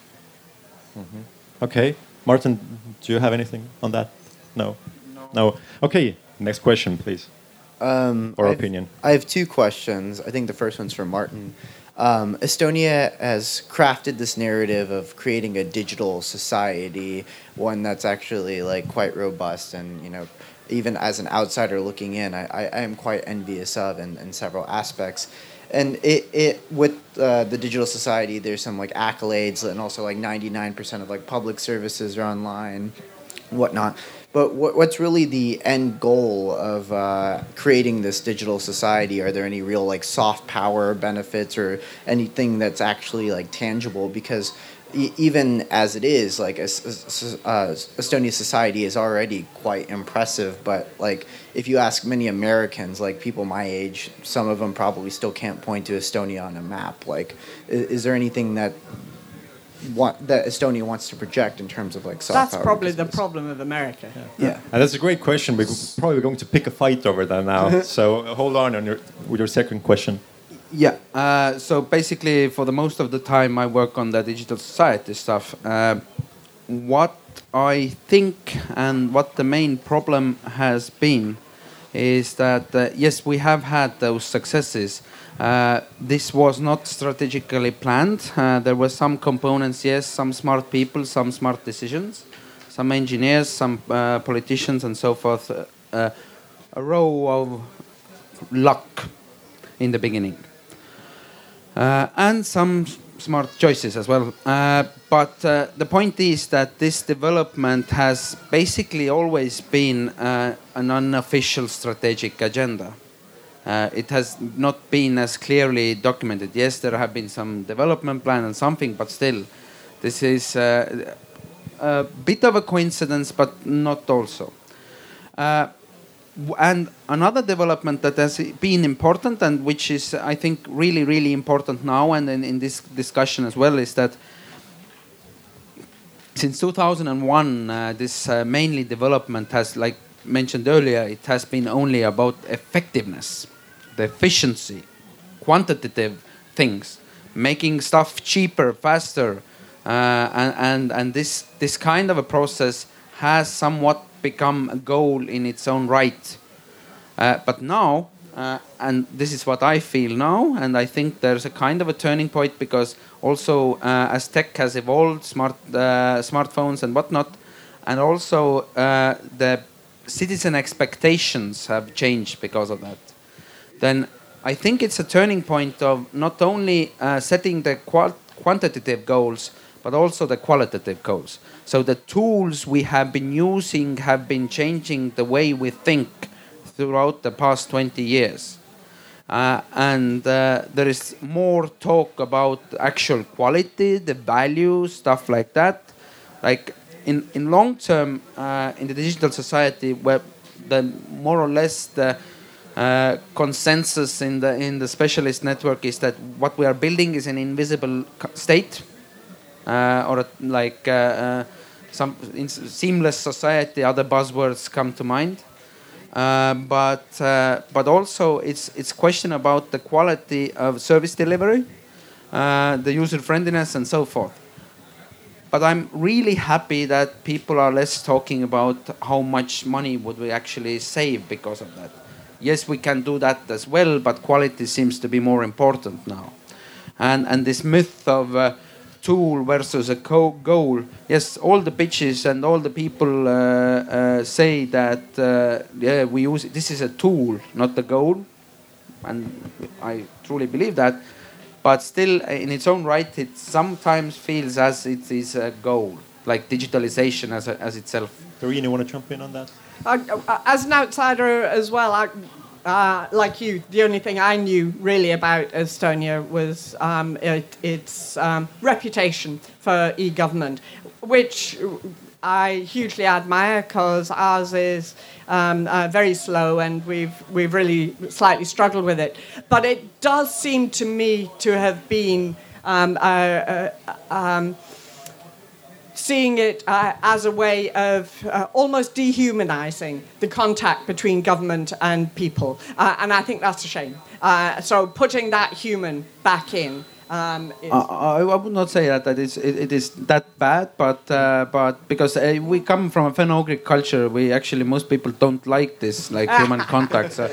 Speaker 2: Mm-hmm. Okay, Martin, do you have anything on that? No. No. no. Okay, next question, please. Um, or
Speaker 5: I've,
Speaker 2: opinion.
Speaker 5: I have two questions. I think the first one's for Martin. Um, Estonia has crafted this narrative of creating a digital society, one that's actually like quite robust and you know, even as an outsider looking in, I, I, I am quite envious of in, in several aspects. And it, it with uh, the digital society, there's some like accolades and also like 99% of like public services are online, whatnot. But what, what's really the end goal of uh, creating this digital society? Are there any real like soft power benefits or anything that's actually like tangible? Because even as it is, like a, Estonian society is already quite impressive. But like if you ask many Americans, like people my age, some of them probably still can't point to Estonia on a map. Like, is there anything that want, that Estonia wants to project in terms of like soft
Speaker 1: That's
Speaker 5: power
Speaker 1: probably the problem of America.
Speaker 5: Yeah. yeah.
Speaker 2: And that's a great question. We're probably going to pick a fight over that now. so hold on, on your, with your second question.
Speaker 3: Yeah. Uh, so basically, for the most of the time, I work on the digital society stuff. Uh, what I think and what the main problem has been is that uh, yes, we have had those successes, uh, this was not strategically planned. Uh, there were some components, yes, some smart people, some smart decisions, some engineers, some uh, politicians, and so forth. Uh, uh, a row of luck in the beginning. and some smart choices as well. but the point is that this development has basically always been an unofficial strategic agenda. Uh, it has not been as clearly documented. Yes, there have been some development plan and something, but still, this is uh, a bit of a coincidence, but not also. Uh, and another development that has been important and which is, I think, really, really important now and in, in this discussion as well is that since 2001, uh, this uh, mainly development has, like mentioned earlier, it has been only about effectiveness the efficiency, quantitative things, making stuff cheaper, faster, uh, and, and and this this kind of a process has somewhat become a goal in its own right. Uh, but now, uh, and this is what I feel now, and I think there's a kind of a turning point because also uh, as tech has evolved, smart uh, smartphones and whatnot, and also uh, the citizen expectations have changed because of that then I think it's a turning point of not only uh, setting the quantitative goals, but also the qualitative goals. So the tools we have been using have been changing the way we think throughout the past 20 years. Uh, and uh, there is more talk about actual quality, the value, stuff like that. Like in, in long term, uh, in the digital society, where the more or less the uh, consensus in the in the specialist network is that what we are building is an invisible state, uh, or a, like uh, uh some seamless society. Other buzzwords come to mind, uh, but but also it's it's question about the quality of service delivery, the user friendliness, and so forth. But I'm really happy that people are less talking about how much money would we actually save because of that yes, we can do that as well, but quality seems to be more important now. And and this myth of uh, tool versus a goal. Yes, all the pitches and all the people uh, uh, say that uh, yeah, we use it. this is a tool, not a goal, and I truly believe that. But still, in its own right, it sometimes feels as it is a goal, like digitalization as, a, as itself.
Speaker 2: Doreen, you want to jump in on that?
Speaker 1: As an outsider as well, I, uh, like you, the only thing I knew really about Estonia was um, it, its um, reputation for e-government, which I hugely admire because ours is um, uh, very slow and we've, we've really slightly struggled with it. But it does seem to me to have been um, um, seeing it uh, as a way of uh, almost dehumanizing the contact between government and people. Uh, and I think that's a shame. Uh, so putting that human back in. Um,
Speaker 3: I, I, would not say that, that it, it is that bad, but uh, but because uh, we come from a Finno-Ugric culture, we actually most people don't like this like human contact. So,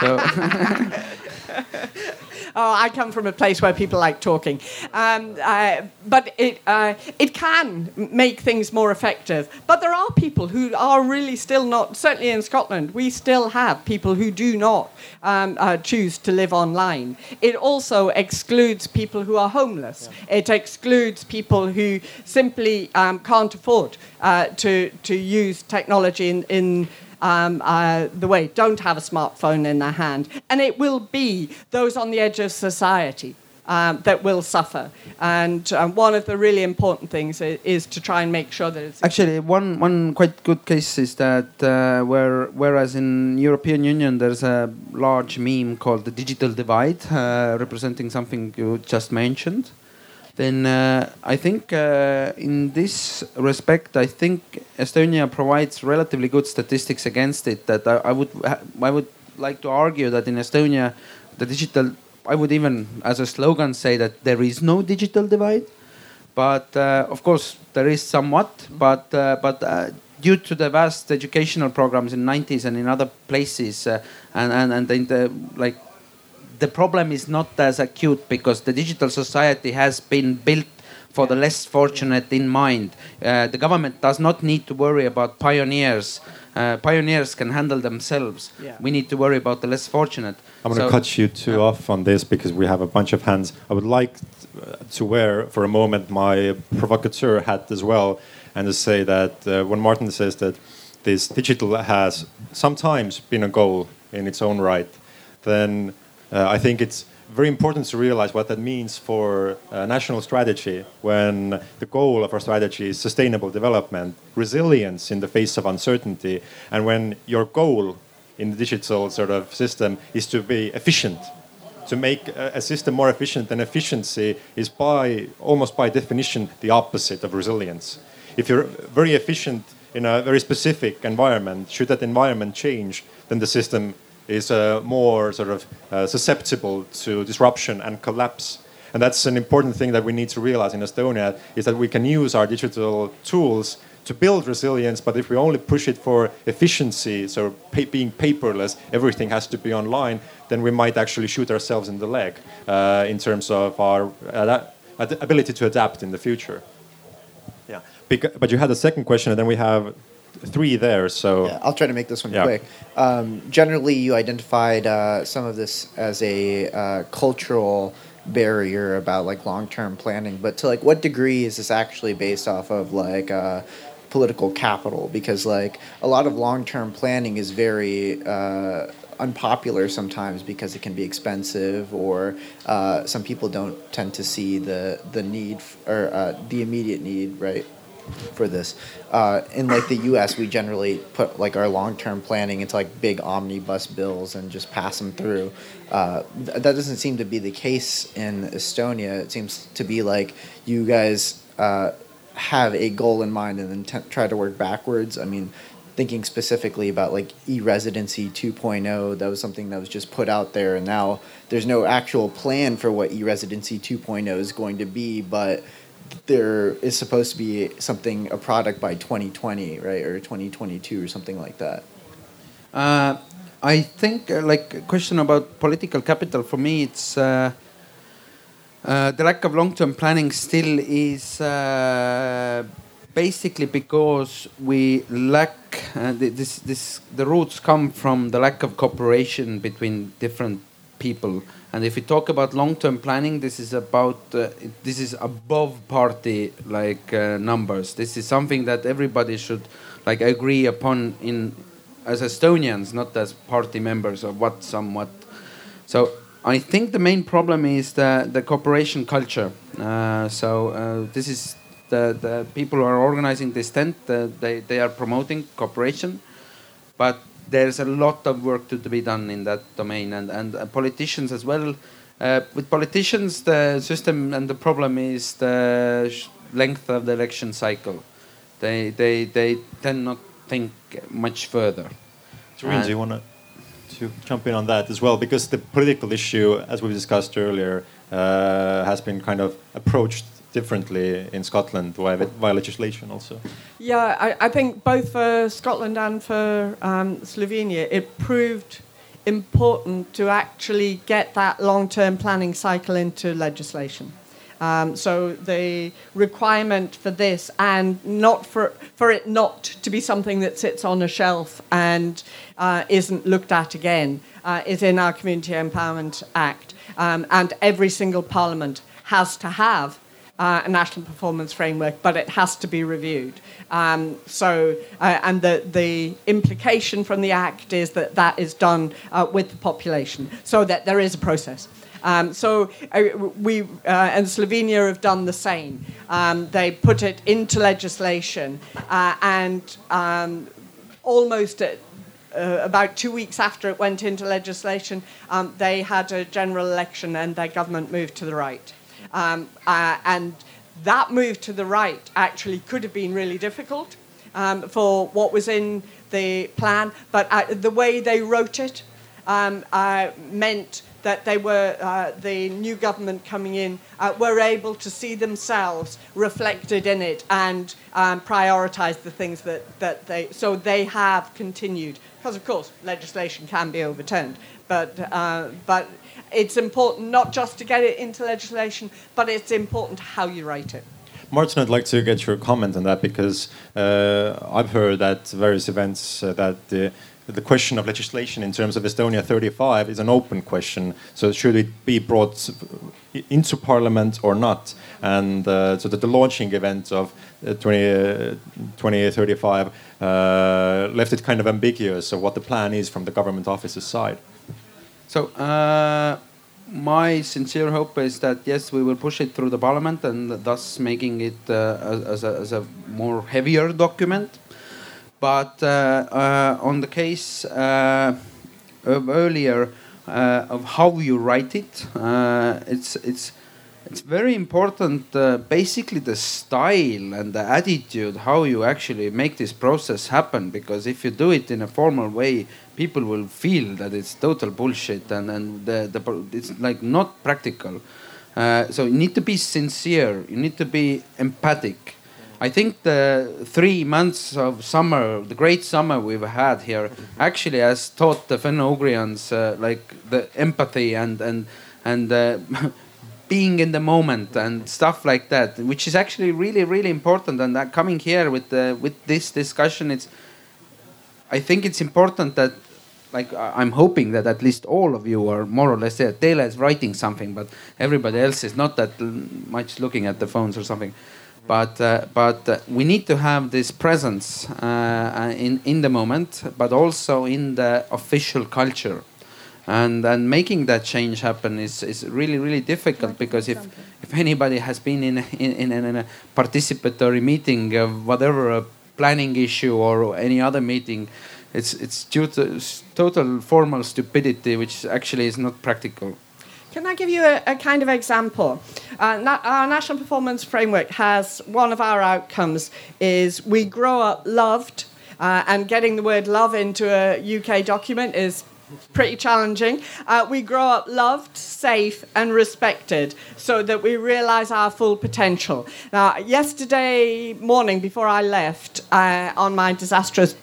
Speaker 3: so
Speaker 1: oh, I come from a place where people like talking. Um, uh, but it, uh, it can make things more effective. But there are people who are really still not, certainly in Scotland, we still have people who do not um, uh, choose to live online. It also excludes people who are homeless. Yeah. It excludes people who simply um, can't afford uh, to, to use technology in, in um, uh, the way don't have a smartphone in their hand. And it will be those on the edge of society um, that will suffer. And um, one of the really important things is, is, to try and make sure that it's
Speaker 3: actually one one quite good case is that uh, where whereas in European Union there's a large meme called the digital divide, uh, representing something you just mentioned then uh, I think uh, in this respect, I think Estonia provides relatively good statistics against it. That I, I would I would like to argue that in Estonia, the digital I would even as a slogan say that there is no digital divide, but uh, of course there is somewhat. But uh, but uh, due to the vast educational programs in 90s and in other places, uh, and and and the like the problem is not as acute because the digital society has been built for the less fortunate in mind. Uh, the government does not need to worry about pioneers. Uh, pioneers can handle themselves. Yeah. We need to worry about the less fortunate.
Speaker 2: I'm going to so, cut you two uh, off on this because we have a bunch of hands. I would like to wear for a moment my provocateur hat as well and to say that uh, when Martin says that this digital has sometimes been a goal in its own right, then uh, Uh, I think it's very important to realize what that means for a national strategy when the goal of our strategy is sustainable development, resilience in the face of uncertainty, and when your goal in the digital sort of system is to be efficient. To make a system more efficient, and efficiency is by almost by definition the opposite of resilience. If you're very efficient in a very specific environment, should that environment change, then the system is uh, more sort of uh, susceptible to disruption and collapse. And that's an important thing that we need to realize in Estonia is that we can use our digital tools to build resilience, but if we only push it for efficiency, so pa being paperless, everything has to be online, then we might actually shoot ourselves in the leg uh, in terms of our ability to adapt in the future. Yeah, but you had a second question, and then we have three there. So
Speaker 5: yeah, I'll try to make this one yeah. quick. Um, generally, you identified uh, some of this as a uh, cultural barrier about like long-term planning, but to like what degree is this actually based off of like uh, political capital? Because like a lot of long-term planning is very uh, unpopular sometimes because it can be expensive or uh, some people don't tend to see the the need f- or uh, the immediate need right for this. Uh, in like the U.S., we generally put like our long-term planning into like big omnibus bills and just pass them through. Uh, th- that doesn't seem to be the case in Estonia. It seems to be like you guys uh, have a goal in mind and then t- try to work backwards. I mean, thinking specifically about like e-residency 2.0 that was something that was just put out there and now there's no actual plan for what e-residency 2.0 is going to be but there is supposed to be something a product by 2020 right or 2022 or something like that
Speaker 3: uh, I think, uh, like, a question about political capital for me, it's uh, uh, the lack of long-term planning still is uh, basically because we lack uh, this. This the roots come from the lack of cooperation between different people. And if we talk about long-term planning, this is about uh, this is above party like uh, numbers. This is something that everybody should like agree upon in as Estonians, not as party members or what somewhat. So I think the main problem is the the cooperation culture. Uh, so uh, this is the the people who are organizing this tent. Uh, they they are promoting cooperation, but there's a lot of work to, to be done in that domain, and and uh, politicians as well. Uh, with politicians, the system and the problem is the length of the election cycle. They they they tend not think much further.
Speaker 2: Doreen, do you want to jump in on that as well? Because the political issue, as we discussed earlier, uh, has been kind of approached differently in Scotland via, via legislation also.
Speaker 1: Yeah, I, I, think both for Scotland and for um, Slovenia, it proved important to actually get that long term planning cycle into legislation. Um, so the requirement for this, and not for for it not to be something that sits on a shelf and uh, isn't looked at again, uh, is in our Community Empowerment Act, um, and every single Parliament has to have uh, a national performance framework, but it has to be reviewed. Um, so, uh, and the, the implication from the Act is that that is done uh, with the population, so that there is a process. Um, so uh, we uh, and Slovenia have done the same. Um, they put it into legislation, uh, and um, almost at, uh, about two weeks after it went into legislation, um, they had a general election, and their government moved to the right. Um, uh, and that move to the right actually could have been really difficult um, for what was in the plan, but uh, the way they wrote it meant that they were, uh, the new government coming in, uh, were able to see themselves reflected in it and um, prioritize the things that, that they, so they have continued. Because, of course, legislation can be overturned, but, uh, but it's important not just to get it into legislation, but it's important how you write it.
Speaker 2: Martin, I'd like to get your comment on that because uh, I've heard at various events uh, that the the question of legislation in terms of Estonia 35 is an open question. So should it be brought into Parliament or not? And uh, so that the launching event of uh, 20, uh, 2035 uh, left it kind of ambiguous of what the plan is from the government office's side.
Speaker 3: So uh, my sincere hope is that yes, we will push it through the Parliament and thus making it uh, as, a, as a more heavier document but uh, uh, on the case uh, of earlier of how you write it, it's it's it's very important uh, basically the style and the attitude how you actually make this process happen. Because if you do it in a formal way people will feel that it's total bullshit and, and the, the, it's like not practical. Uh, so you need to be sincere. You need to be empathic I think the three months of summer, the great summer we've had here, actually has taught the Finno-Ugrians uh, like the empathy and and and uh, being in the moment and stuff like that, which is actually really really important. And uh, coming here with the, with this discussion, it's I think it's important that like I'm hoping that at least all of you are more or less there. Taylor is writing something, but everybody else is not that much looking at the phones or something but uh, but uh, we need to have this presence uh, in in the moment, but also in the official culture, and and making that change happen is is really really difficult because if if anybody has been in in, in, in a participatory meeting of whatever a planning issue or any other meeting, it's it's due to total formal stupidity, which actually is not practical.
Speaker 1: Can I give you a, a kind of example? Uh, na- our national performance framework has one of our outcomes is we grow up loved, uh, and getting the word love into a UK document is pretty challenging. Uh, we grow up loved, safe, and respected so that we realize our full potential. Now, yesterday morning before I left uh, on my disastrous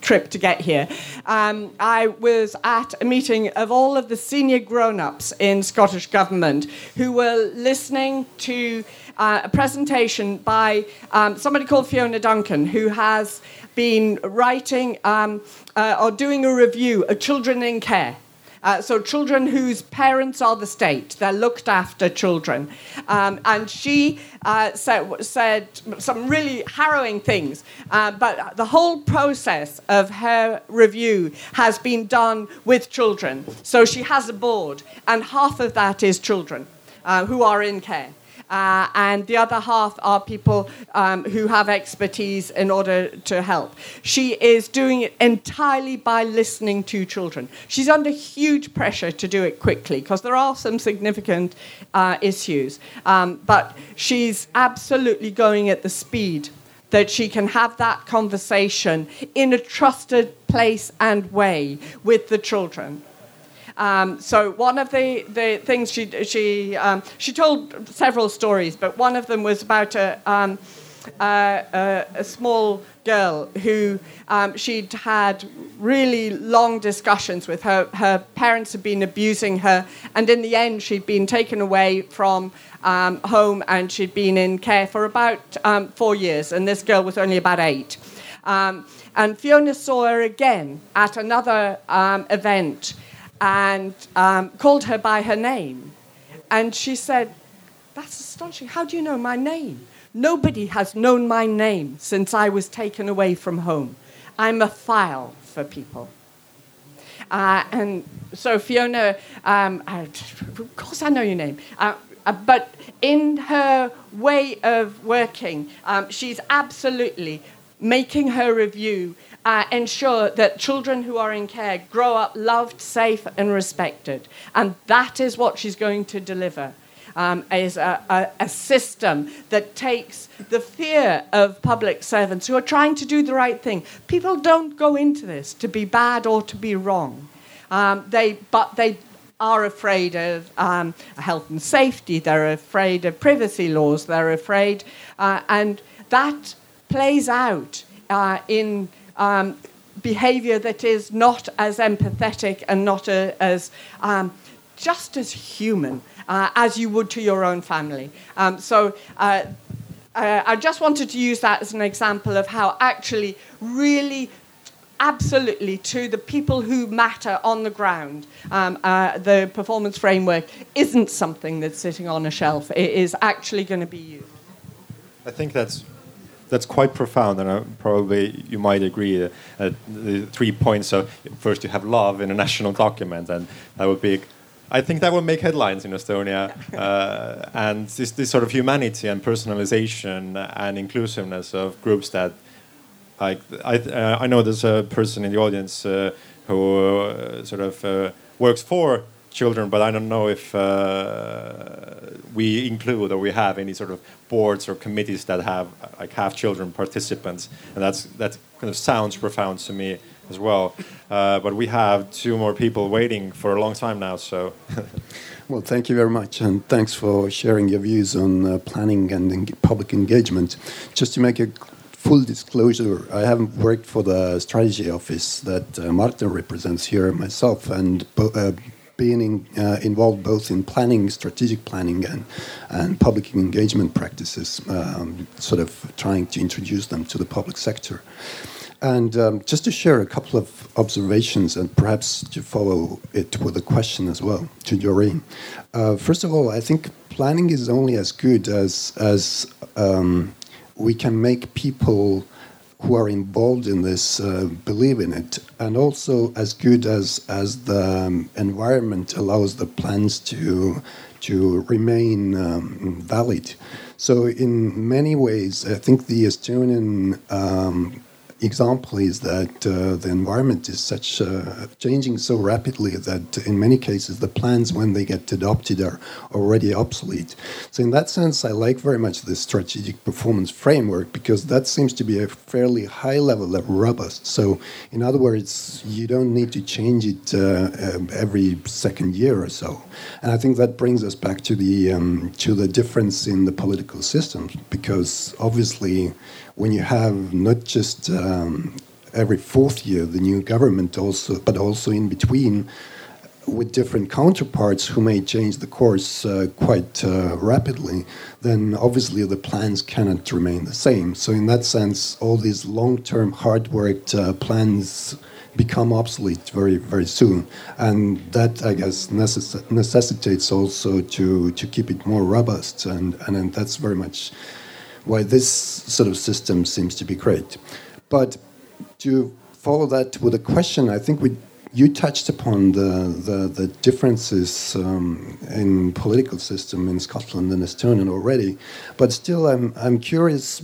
Speaker 1: trip to get here. Um, I was at a meeting of all of the senior grown ups in Scottish Government who were listening to uh, a presentation by um, somebody called Fiona Duncan, who has been writing um, uh, or doing a review of children in care. Uh, so children whose parents are the state, they're looked after children. Um, and she uh, said, said, some really harrowing things. Uh, but the whole process of her review has been done with children. So she has a board, and half of that is children uh, who are in care uh, and the other half are people um, who have expertise in order to help. She is doing it entirely by listening to children. She's under huge pressure to do it quickly because there are some significant uh, issues, um, but she's absolutely going at the speed that she can have that conversation in a trusted place and way with the children. Um, so one of the, the things she she um, she told several stories, but one of them was about a um, a, a, small girl who um, she'd had really long discussions with her. Her parents had been abusing her, and in the end, she'd been taken away from um, home and she'd been in care for about um, four years. And this girl was only about eight. Um, and Fiona saw her again at another um, event and um, called her by her name. And she said, That's astonishing. How do you know my name? Nobody has known my name since I was taken away from home. I'm a file for people. Uh, and so Fiona, um, I, of course I know your name, uh, uh, but in her way of working, um, she's absolutely making her review uh, ensure that children who are in care grow up loved, safe, and respected. And that is what she's going to deliver. Um, is a, a, a, system that takes the fear of public servants who are trying to do the right thing. People don't go into this to be bad or to be wrong. Um, they, but they are afraid of um, health and safety, they're afraid of privacy laws, they're afraid, uh, and that plays out uh, in um, behavior that is not as empathetic and not a, as um, just as human uh, as you would to your own family. Um, so uh, uh, I just wanted to use that as an example of how actually really absolutely to the people who matter on the ground. Um, uh, the performance framework isn't something that's sitting on a shelf. It is actually going to be used.
Speaker 2: I think that's that's quite profound, and uh, probably you might agree. Uh, uh, the three points of first, you have love in a national document, and that would be. I think that would make headlines in Estonia, uh, and this, this sort of humanity and personalization and inclusiveness of groups that, like I, uh, I know there's a person in the audience uh, who sort of works for children, but I don't know if uh, we include or we have any sort of boards or committees that have like half children participants, and that's that kind of sounds profound to me as well. Uh, but we have two more people waiting for a long time now, so.
Speaker 6: well, thank you very much, and thanks for sharing your views on uh, planning and en public engagement. Just to make a full disclosure, I haven't worked for the strategy office that uh, Martin represents here myself, and uh, being in, uh, involved both in planning, strategic planning, and, and public engagement practices, um, sort of trying to introduce them to the public sector. And um, just to share a couple of observations and perhaps to follow it with a question as well to Doreen. Uh, first of all, I think planning is only as good as, as um, we can make people who are involved in this uh, believe in it, and also as good as as the um, environment allows the plans to to remain um, valid. So in many ways, I think the Estonian um, example is that uh, the environment is such uh, changing so rapidly that in many cases the plans when they get adopted are already obsolete. So in that sense i like very much the strategic performance framework because that seems to be a fairly high level of robust. So in other words you don't need to change it uh, um, every second year or so. And i think that brings us back to the um, to the difference in the political systems because obviously when you have not just um, every fourth year the new government also, but also in between with different counterparts who may change the course uh, quite uh, rapidly, then obviously the plans cannot remain the same. So, in that sense, all these long term, hard worked uh, plans become obsolete very, very soon. And that, I guess, necess- necessitates also to, to keep it more robust. And, and that's very much why this sort of system seems to be great. But to follow that with a question, I think we you touched upon the, the, the differences um, in political system in Scotland and Estonia already, but still, I'm, I'm curious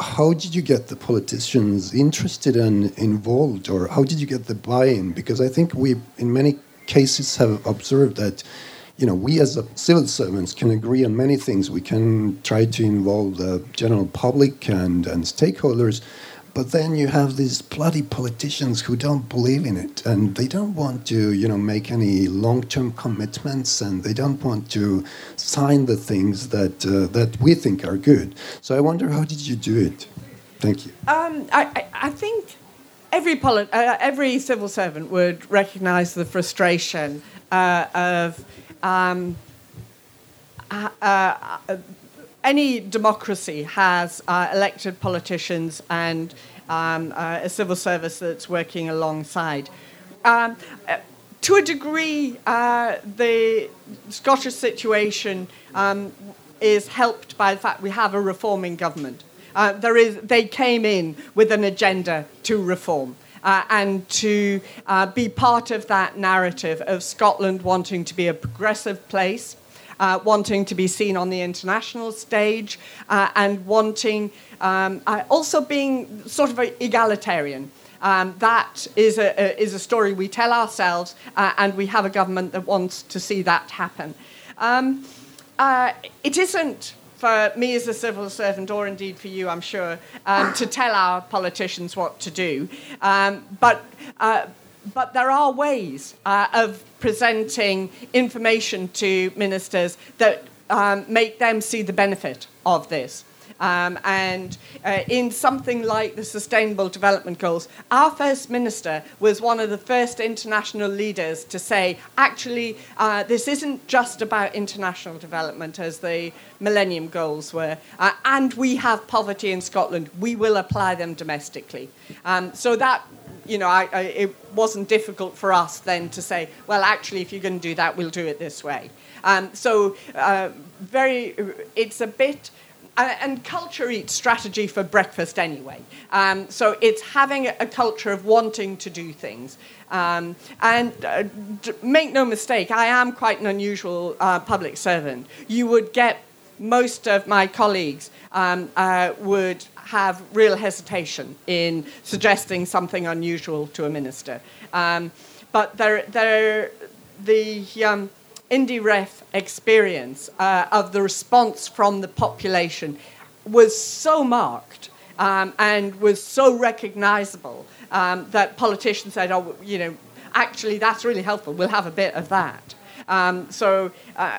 Speaker 6: how did you get the politicians interested and involved, or how did you get the buy in? Because I think we, in many cases, have observed that. You know, we as civil servants can agree on many things. We can try to involve the general public and, and stakeholders, but then you have these bloody politicians who don't believe in it, and they don't want to, you know, make any long-term commitments, and they don't want to sign the things that uh, that we think are good. So I wonder, how did you do it? Thank you.
Speaker 1: Um, I, I, think every uh, every civil servant would recognise the frustration uh, of. Um, uh, uh, any democracy has uh, elected politicians and um, uh, a civil service that's working alongside. Um, to a degree, uh, the Scottish situation um, is helped by the fact we have a reforming government. There is, they came in with an agenda to reform. Uh, and to uh, be part of that narrative of Scotland wanting to be a progressive place, uh, wanting to be seen on the international stage, uh, and wanting um, uh, also being sort of egalitarian. Um, that is a, a, is a story we tell ourselves, uh, and we have a government that wants to see that happen. Um, it isn't for me as a civil servant, or indeed for you, I'm sure, um, to tell our politicians what to do. Um, but uh, but there are ways uh, of presenting information to ministers that um, make them see the benefit of this. Um, and uh, in something like the Sustainable Development Goals, our First Minister was one of the first international leaders to say, actually, uh, this isn't just about international development as the Millennium Goals were, uh, and we have poverty in Scotland. We will apply them domestically. Um, so that you know, I, I, it wasn't difficult for us then to say, well, actually, if you're going to do that, we'll do it this way. Um, so, uh, very, it's a bit, uh, and culture eats strategy for breakfast anyway. Um, so it's having a, culture of wanting to do things. Um, and uh, make no mistake, I am quite an unusual uh, public servant. You would get most of my colleagues um, uh, would have real hesitation in suggesting something unusual to a minister. Um, but they're, they're, the um, IndyRef experience uh, of the response from the population was so marked um, and was so recognizable um, that politicians said, oh, you know, actually, that's really helpful. We'll have a bit of that. Um, so uh,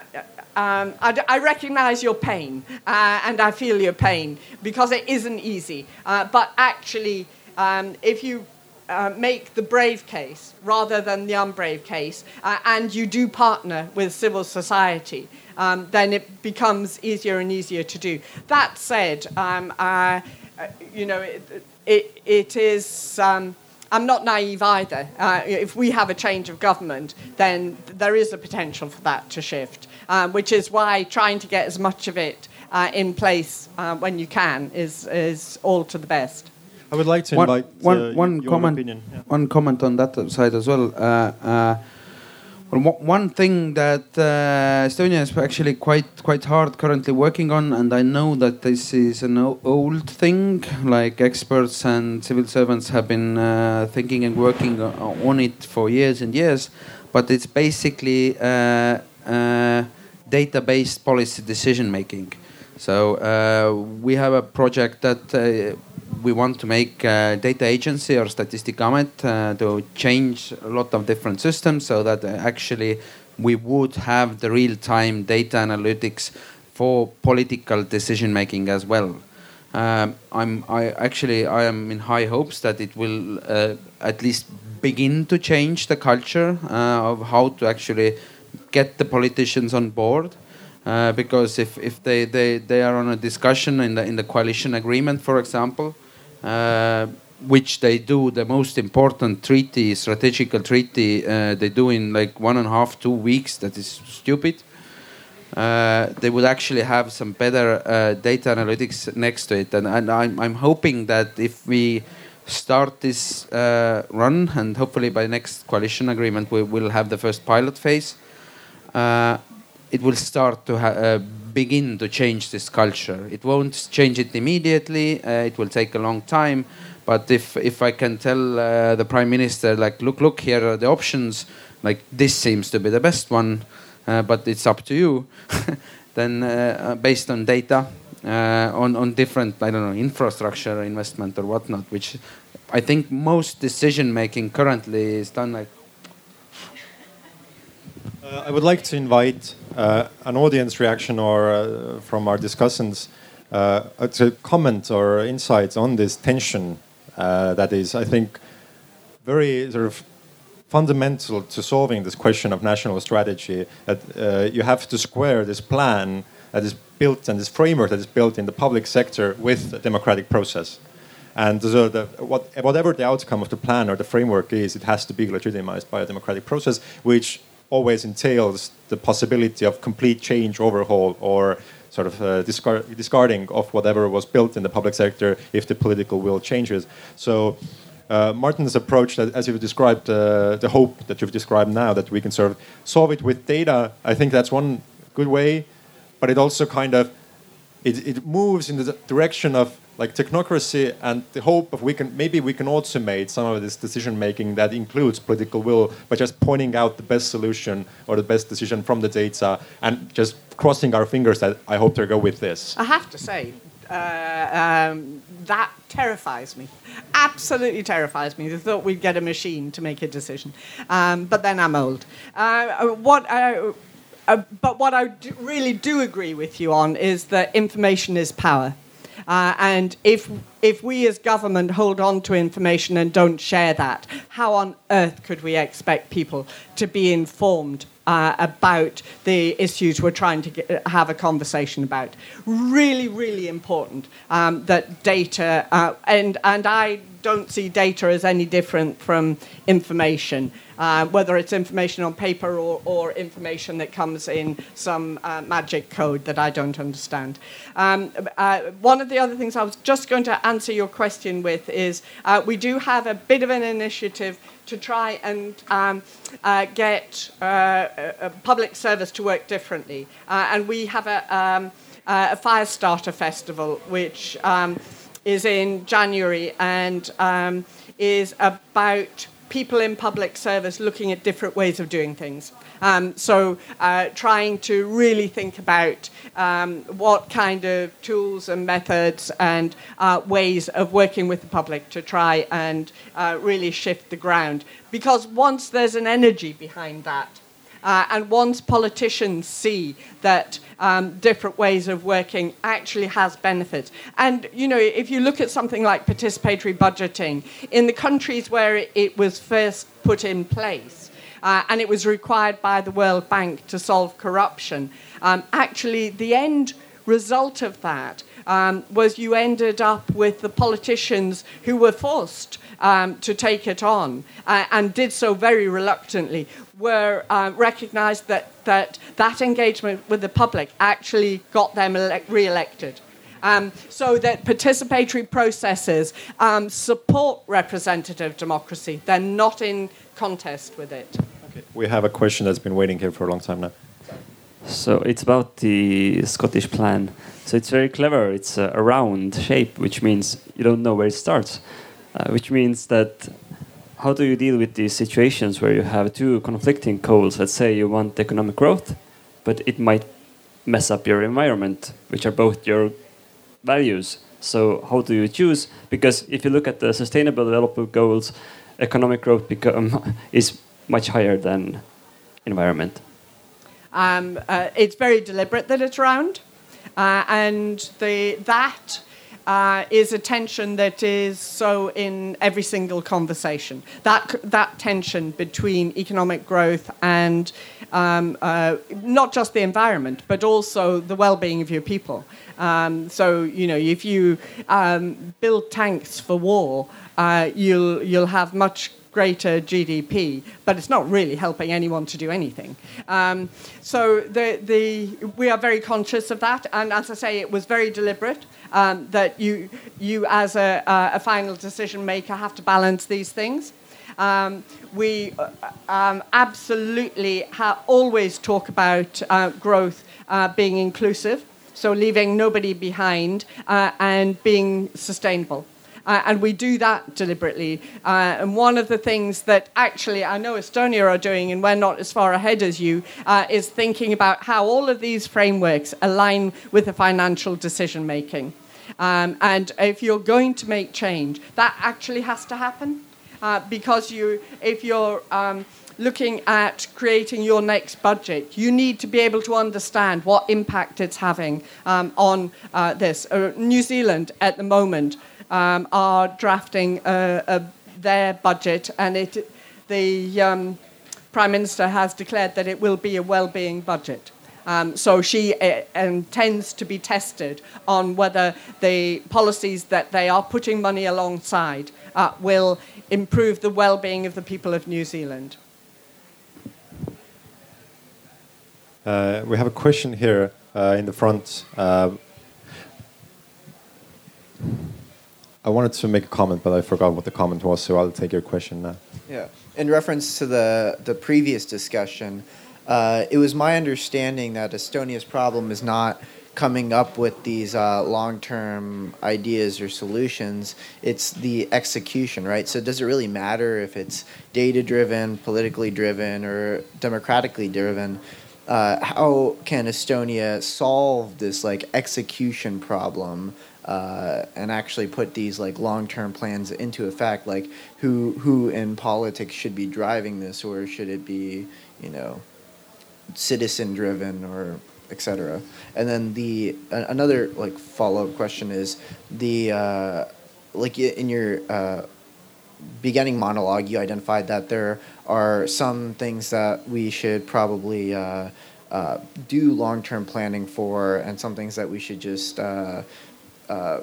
Speaker 1: um, I, I, recognize your pain uh, and I feel your pain because it isn't easy. Uh, but actually, um, if you uh, make the brave case rather than the unbrave case, uh, and you do partner with civil society, um, then it becomes easier and easier to do. That said, um, uh, you know, it, it, it is. Um, I'm not naive either. Uh, if we have a change of government, then there is a potential for that to shift, um, which is why trying to get as much of it uh, in place uh, when you can is, is all to the best.
Speaker 2: I would like to
Speaker 3: one,
Speaker 2: invite
Speaker 3: one,
Speaker 2: uh,
Speaker 3: one comment,
Speaker 2: yeah.
Speaker 3: one comment on that side as well. Uh, uh, well, one thing that uh, Estonia is actually quite quite hard currently working on, and I know that this is an old thing. Like experts and civil servants have been uh, thinking and working on it for years and years, but it's basically uh, uh data-based policy decision making. So uh, we have a project that we want to make a data agency or Statistikaamet uh, to change a lot of different systems so that uh, actually we would have the real-time data analytics for political decision making as well. Um, I'm I actually I am in high hopes that it will uh, at least begin to change the culture uh, of how to actually get the politicians on board. Uh, because if, if they, they, they are on a discussion in the in the coalition agreement, for example, uh, which they do the most important treaty, strategical treaty, uh, they do in like one and a half, two weeks. That is stupid. Uh, they would actually have some better uh, data analytics next to it, and, and I'm, I'm hoping that if we start this uh, run, and hopefully by next coalition agreement we will have the first pilot phase. Uh, it will start to uh, begin to change this culture. It won't change it immediately. Uh, it will take a long time. But if if I can tell uh, the prime minister, like, look, look, here are the options. Like this seems to be the best one, uh, but it's up to you. then uh, based on data, on on different, I don't know, infrastructure investment or whatnot, which I think most decision making currently is done like
Speaker 2: uh, I would like to invite uh, an audience reaction or uh, from our discussants uh, to comment or insights on this tension uh, that is, I think, very sort of fundamental to solving this question of national strategy. That uh, you have to square this plan that is built and this framework that is built in the public sector with the democratic process. And so the, what, whatever the outcome of the plan or the framework is, it has to be legitimized by a democratic process, which always entails the possibility of complete change, overhaul, or sort of uh, discard, discarding of whatever was built in the public sector if the political will changes. So. Uh, Martin's approach, that, as you've described, uh, the hope that you've described now, that we can sort of solve it with data, I think that's one good way. But it also kind of it, it moves in the direction of like technocracy and the hope of we can maybe we can automate some of this decision making that includes political will by just pointing out the best solution or the best decision from the data and just crossing our fingers that I hope they go with this.
Speaker 1: I have to say, uh, um, that terrifies me. Absolutely terrifies me. The thought we'd get a machine to make a decision. Um, but then I'm old. Uh, what uh, uh but what I do really do agree with you on is that information is power. Uh, and if, if we as government hold on to information and don't share that, how on earth could we expect people to be informed uh, about the issues we're trying to get, have a conversation about. Really, really important um, that data, uh, and, and I don't see data as any different from information uh, whether it's information on paper or, or, information that comes in some uh, magic code that I don't understand. Um, uh, one of the other things I was just going to answer your question with is uh, we do have a bit of an initiative to try and um, uh, get uh, public service to work differently. and we have a, um, a fire starter festival, which um, is in January and um, is about people in public service looking at different ways of doing things. Um, so, uh, trying to really think about um, what kind of tools and methods and uh, ways of working with the public to try and uh, really shift the ground. Because once there's an energy behind that, uh, and once politicians see that um, different ways of working actually has benefits. And, you know, if you look at something like participatory budgeting, in the countries where it, was first put in place, uh, and it was required by the World Bank to solve corruption, um, actually, the end result of that um, was you ended up with the politicians who were forced um, to take it on uh, and did so very reluctantly, were uh, recognized that, that that engagement with the public actually got them re-elected. Um, so that participatory processes um, support representative democracy. They're not in contest with it.
Speaker 2: Okay. We have a question that's been waiting here for a long time now.
Speaker 7: So it's about the Scottish plan. So it's very clever. It's a round shape, which means you don't know where it starts, uh, which means that how do you deal with these situations where you have two conflicting goals? Let's say you want economic growth, but it might mess up your environment, which are both your values. So how do you choose? Because if you look at the sustainable development goals, economic growth become, is much higher than environment.
Speaker 1: Um, uh, it's very deliberate that it's round, uh, and the that uh, is a tension that is so in every single conversation. That, that tension between economic growth and um, uh, not just the environment, but also the well being of your people. Um, so, you know, if you um, build tanks for war, uh, you'll, you'll have much greater GDP, but it's not really helping anyone to do anything. Um, so the, the, we are very conscious of that, and as I say, it was very deliberate um, that you, you as a, a, final decision maker have to balance these things. Um, we uh, um, absolutely ha- always talk about uh, growth uh, being inclusive, so leaving nobody behind uh, and being sustainable. Uh, and we do that deliberately. Uh, and one of the things that actually I know Estonia are doing, and we're not as far ahead as you, uh, is thinking about how all of these frameworks align with the financial decision making. Um, and if you're going to make change, that actually has to happen. Uh, because you, if you're um, looking at creating your next budget, you need to be able to understand what impact it's having um, on uh, this. Uh, New Zealand at the moment um, are drafting uh, uh, their budget, and it, the um, Prime Minister has declared that it will be a well-being budget. Um, so she uh, intends to be tested on whether the policies that they are putting money alongside uh, will improve the well-being of the people of New Zealand.
Speaker 2: Uh, we have a question here uh, in the front. I wanted to make a comment, but I forgot what the comment was, so I'll take your question now.
Speaker 5: Yeah. In reference to the, the previous discussion, uh, it was my understanding that Estonia's problem is not coming up with these uh, long term ideas or solutions, it's the execution, right? So, does it really matter if it's data driven, politically driven, or democratically driven? Uh, how can Estonia solve this like execution problem uh, and actually put these like long-term plans into effect like who who in politics should be driving this or should it be you know citizen driven or etc and then the uh, another like follow-up question is the uh, like in your uh, beginning monologue you identified that there are some things that we should probably uh, uh, do long-term planning for and some things that we should just uh, uh,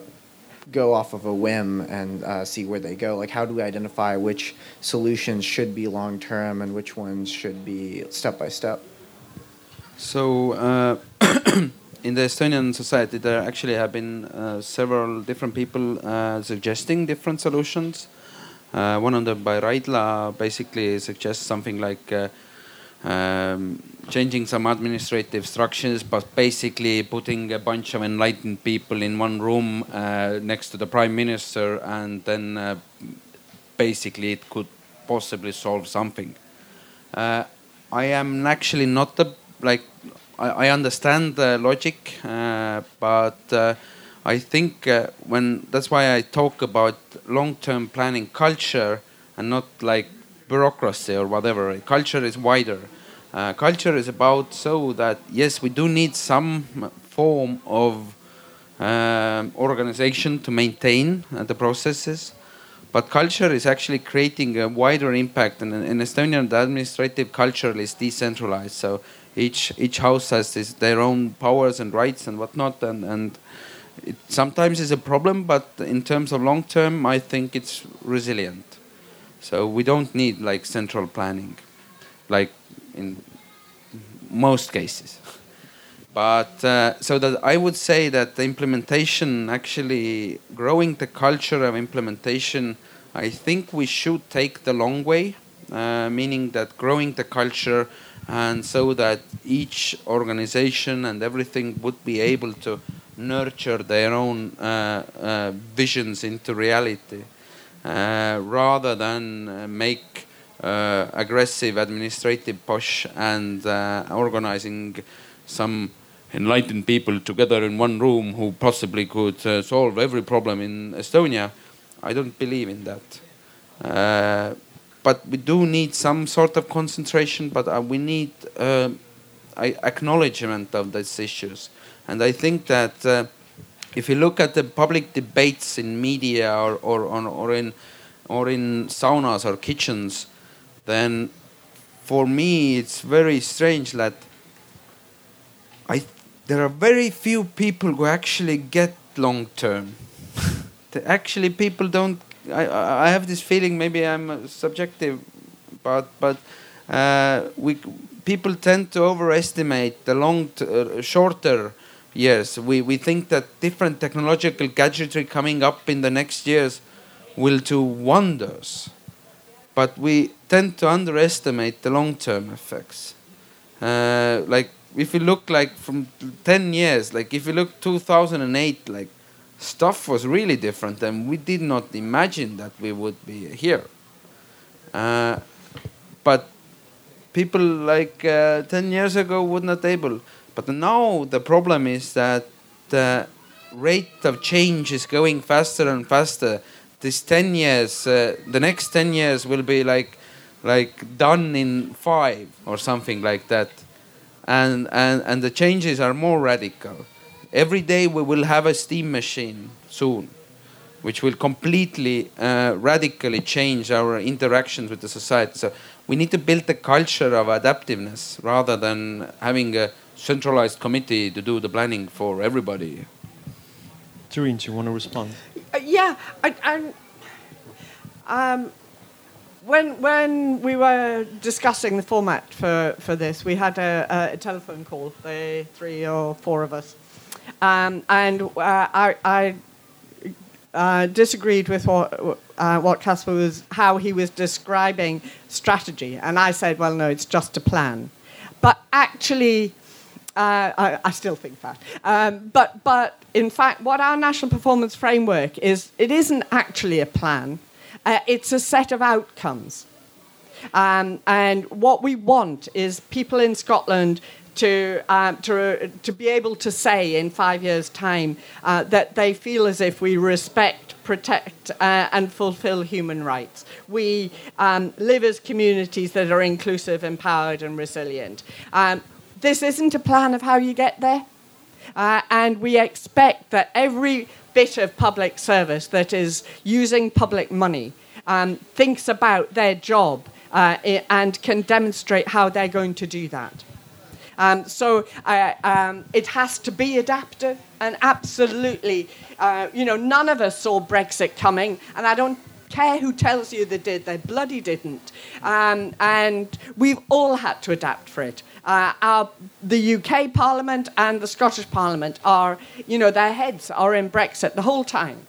Speaker 5: go off of a whim and uh, see where they go? Like, how do we identify which solutions should be long term and which ones should be step by step?
Speaker 3: So, uh, in the Estonian society, there actually have been uh, several different people uh, suggesting different solutions. Uh, one of them by Raidla basically suggests something like um, changing some administrative structures, but basically putting a bunch of enlightened people in one room uh, next to the prime minister, and then uh, basically it could possibly solve something. Uh, I am actually not the like. I, I understand the logic, uh, but uh, I think uh, when that's why I talk about long-term planning culture and not like bureaucracy or whatever. Culture is wider. Uh, culture is about so that yes, we do need some form of um, organization to maintain uh, the processes, but culture is actually creating a wider impact. And in Estonia, the administrative culture is decentralized, so each each house has this, their own powers and rights and whatnot, and and it sometimes is a problem, but in terms of long term, I think it's resilient. So we don't need like central planning, like in most cases. But uh, so that I would say that the implementation, actually growing the culture of implementation, I think we should take the long way, uh, meaning that growing the culture and so that each organization and everything would be able to nurture their own uh, uh visions into reality uh, rather than uh, make uh, aggressive administrative push and uh, organizing some enlightened people together in one room who possibly could uh, solve every problem in Estonia. I don't believe in that. Uh, but we do need some sort of concentration, but uh, we need uh, acknowledgement of these issues. And I think that if you look at the public debates in media or or or, or in or in saunas or kitchens, then for me it's very strange that I there are very few people who actually get long term. actually, people don't. I I have this feeling. Maybe I'm subjective, but but uh, we people tend to overestimate the long uh, shorter years. We we think that different technological gadgetry coming up in the next years will do wonders, but we tend to underestimate the long term effects. Uh, like if you look like from 10 years like if you look 2008 like stuff was really different and we did not imagine that we would be here. Uh, but people like uh, 10 years ago would not able. But now the problem is that the rate of change is going faster and faster. This 10 years uh, the next 10 years will be like like done in five or something like that and, and, and the changes are more radical. Every day we will have a steam machine soon, which will completely uh, radically change our interactions with the society. So we need to build a culture of adaptiveness rather than having a centralized committee to do the planning for everybody.
Speaker 2: Doreen, do you want to respond?
Speaker 1: Uh, yeah, I, I, um, when when we were discussing the format for, for this, we had a, a telephone call, the three or four of us, um, and uh, I, I uh, disagreed with what uh, what Kaspar was how he was describing strategy, and I said, well, no, it's just a plan, but actually. Uh, I, I, still think that. Um, but, but in fact, what our national performance framework is, it isn't actually a plan. Uh, it's a set of outcomes. Um, and what we want is people in Scotland to, um, to, to be able to say in five years' time uh, that they feel as if we respect, protect, uh, and fulfill human rights. We um, live as communities that are inclusive, empowered, and resilient. Um, this isn't a plan of how you get there. Uh, and we expect that every bit of public service that is using public money um, thinks about their job uh, and can demonstrate how they're going to do that. Um, so uh, um, it has to be adaptive, and absolutely, uh, you know, none of us saw Brexit coming, and I don't care who tells you they did, they bloody didn't. Um, and we've all had to adapt for it. Uh, our, the UK Parliament and the Scottish Parliament are, you know, their heads are in Brexit the whole time.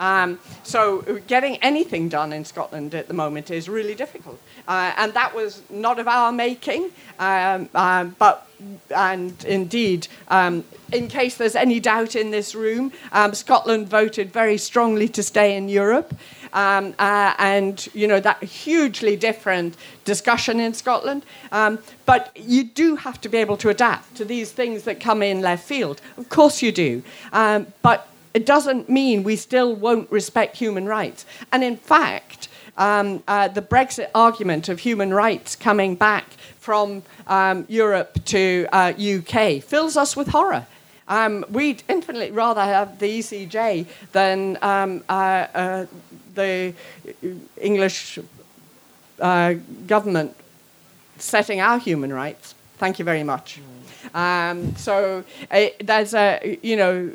Speaker 1: Um, so getting anything done in Scotland at the moment is really difficult. Uh, and that was not of our making, um, um, but and indeed, um, in case there's any doubt in this room, um, Scotland voted very strongly to stay in Europe. Um, uh, and you know that hugely different discussion in Scotland. Um, but you do have to be able to adapt to these things that come in left field. Of course you do. Um, but it doesn't mean we still won't respect human rights. And in fact, um, uh, the Brexit argument of human rights coming back from um, Europe to uh, UK fills us with horror. Um, we'd infinitely rather have the ECJ than um, uh, uh, the English uh, government setting our human rights. Thank you very much. Um, so uh, there's a, you know,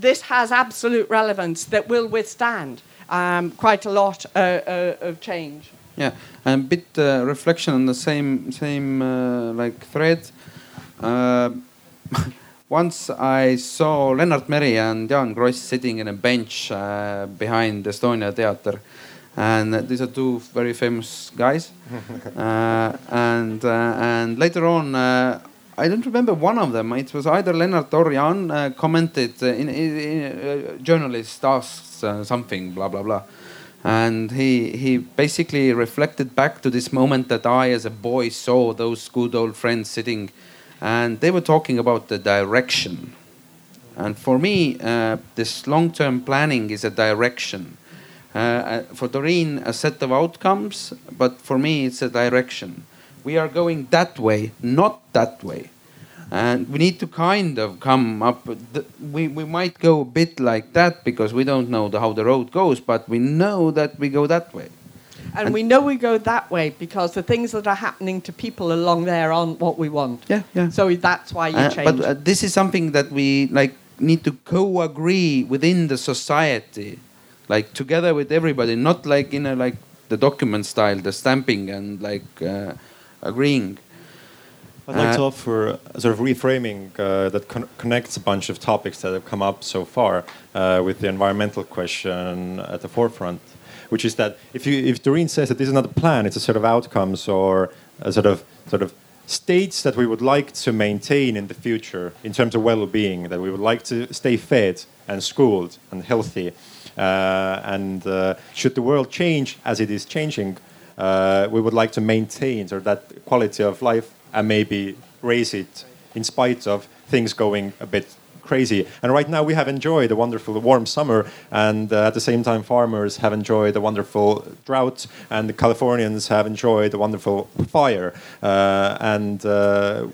Speaker 1: this has absolute relevance that will withstand um, quite a lot uh, uh, of change.
Speaker 3: Yeah, and a bit uh, reflection on the same same uh, like thread. Uh, once I saw Lennart Meri and Jaan Kross sitting in a bench uh, behind Estonia Theater, and these are two very famous guys. and and later on I don't remember one of them. It was either Lennart or Jaan uh, commented uh, in, in, uh, journalist asks uh, something, blah blah blah, and he he basically reflected back to this moment that I, as a boy, saw those good old friends sitting, and they were talking about the direction. And for me, uh, this long-term planning is a direction. Uh, for Doreen, a set of outcomes, but for me, it's a direction we are going that way, not that way. and we need to kind of come up. We we might go a bit like that because we don't know the, how the road goes, but we know that we go that way.
Speaker 1: And we know we go that way because the things that are happening to people along there aren't what we want.
Speaker 3: Yeah, yeah.
Speaker 1: So that's why you
Speaker 3: Uh,
Speaker 1: change.
Speaker 3: but uh, this is something that we like need to co-agree within the society, like together with everybody, not like in a like the document style, the stamping and like uh, agreeing.
Speaker 2: I'd like to
Speaker 3: Uh,
Speaker 2: offer a sort of reframing uh, that con- connects a bunch of topics that have come up so far uh, with the environmental question at the forefront, which is that if you if Doreen says that this is not a plan, it's a set of outcomes or a sort of sort of states that we would like to maintain in the future in terms of well-being, that we would like to stay fed and schooled and healthy, uh, and uh, should the world change as it is changing, uh, we would like to maintain sort of that quality of life and maybe raise it in spite of things going a bit crazy. And right now we have enjoyed a wonderful warm summer, and uh, at the same time, farmers have enjoyed a wonderful drought, and the Californians have enjoyed a wonderful fire. Uh, and uh,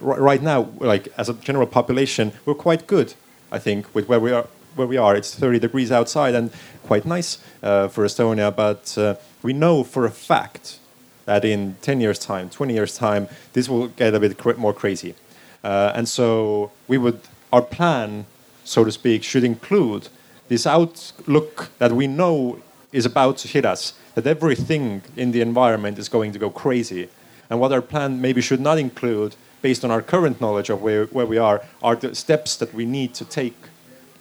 Speaker 2: r- right now, like as a general population, we're quite good, I think, with where we are. Where we are, it's 30 degrees outside and quite nice uh, for Estonia. But uh, we know for a fact that in 10 years' time, 20 years' time, this will get a bit cra- more crazy. Uh, and so we would, our plan, so to speak, should include this outlook that we know is about to hit us, that everything in the environment is going to go crazy. And what our plan maybe should not include, based on our current knowledge of where, where we are, are the steps that we need to take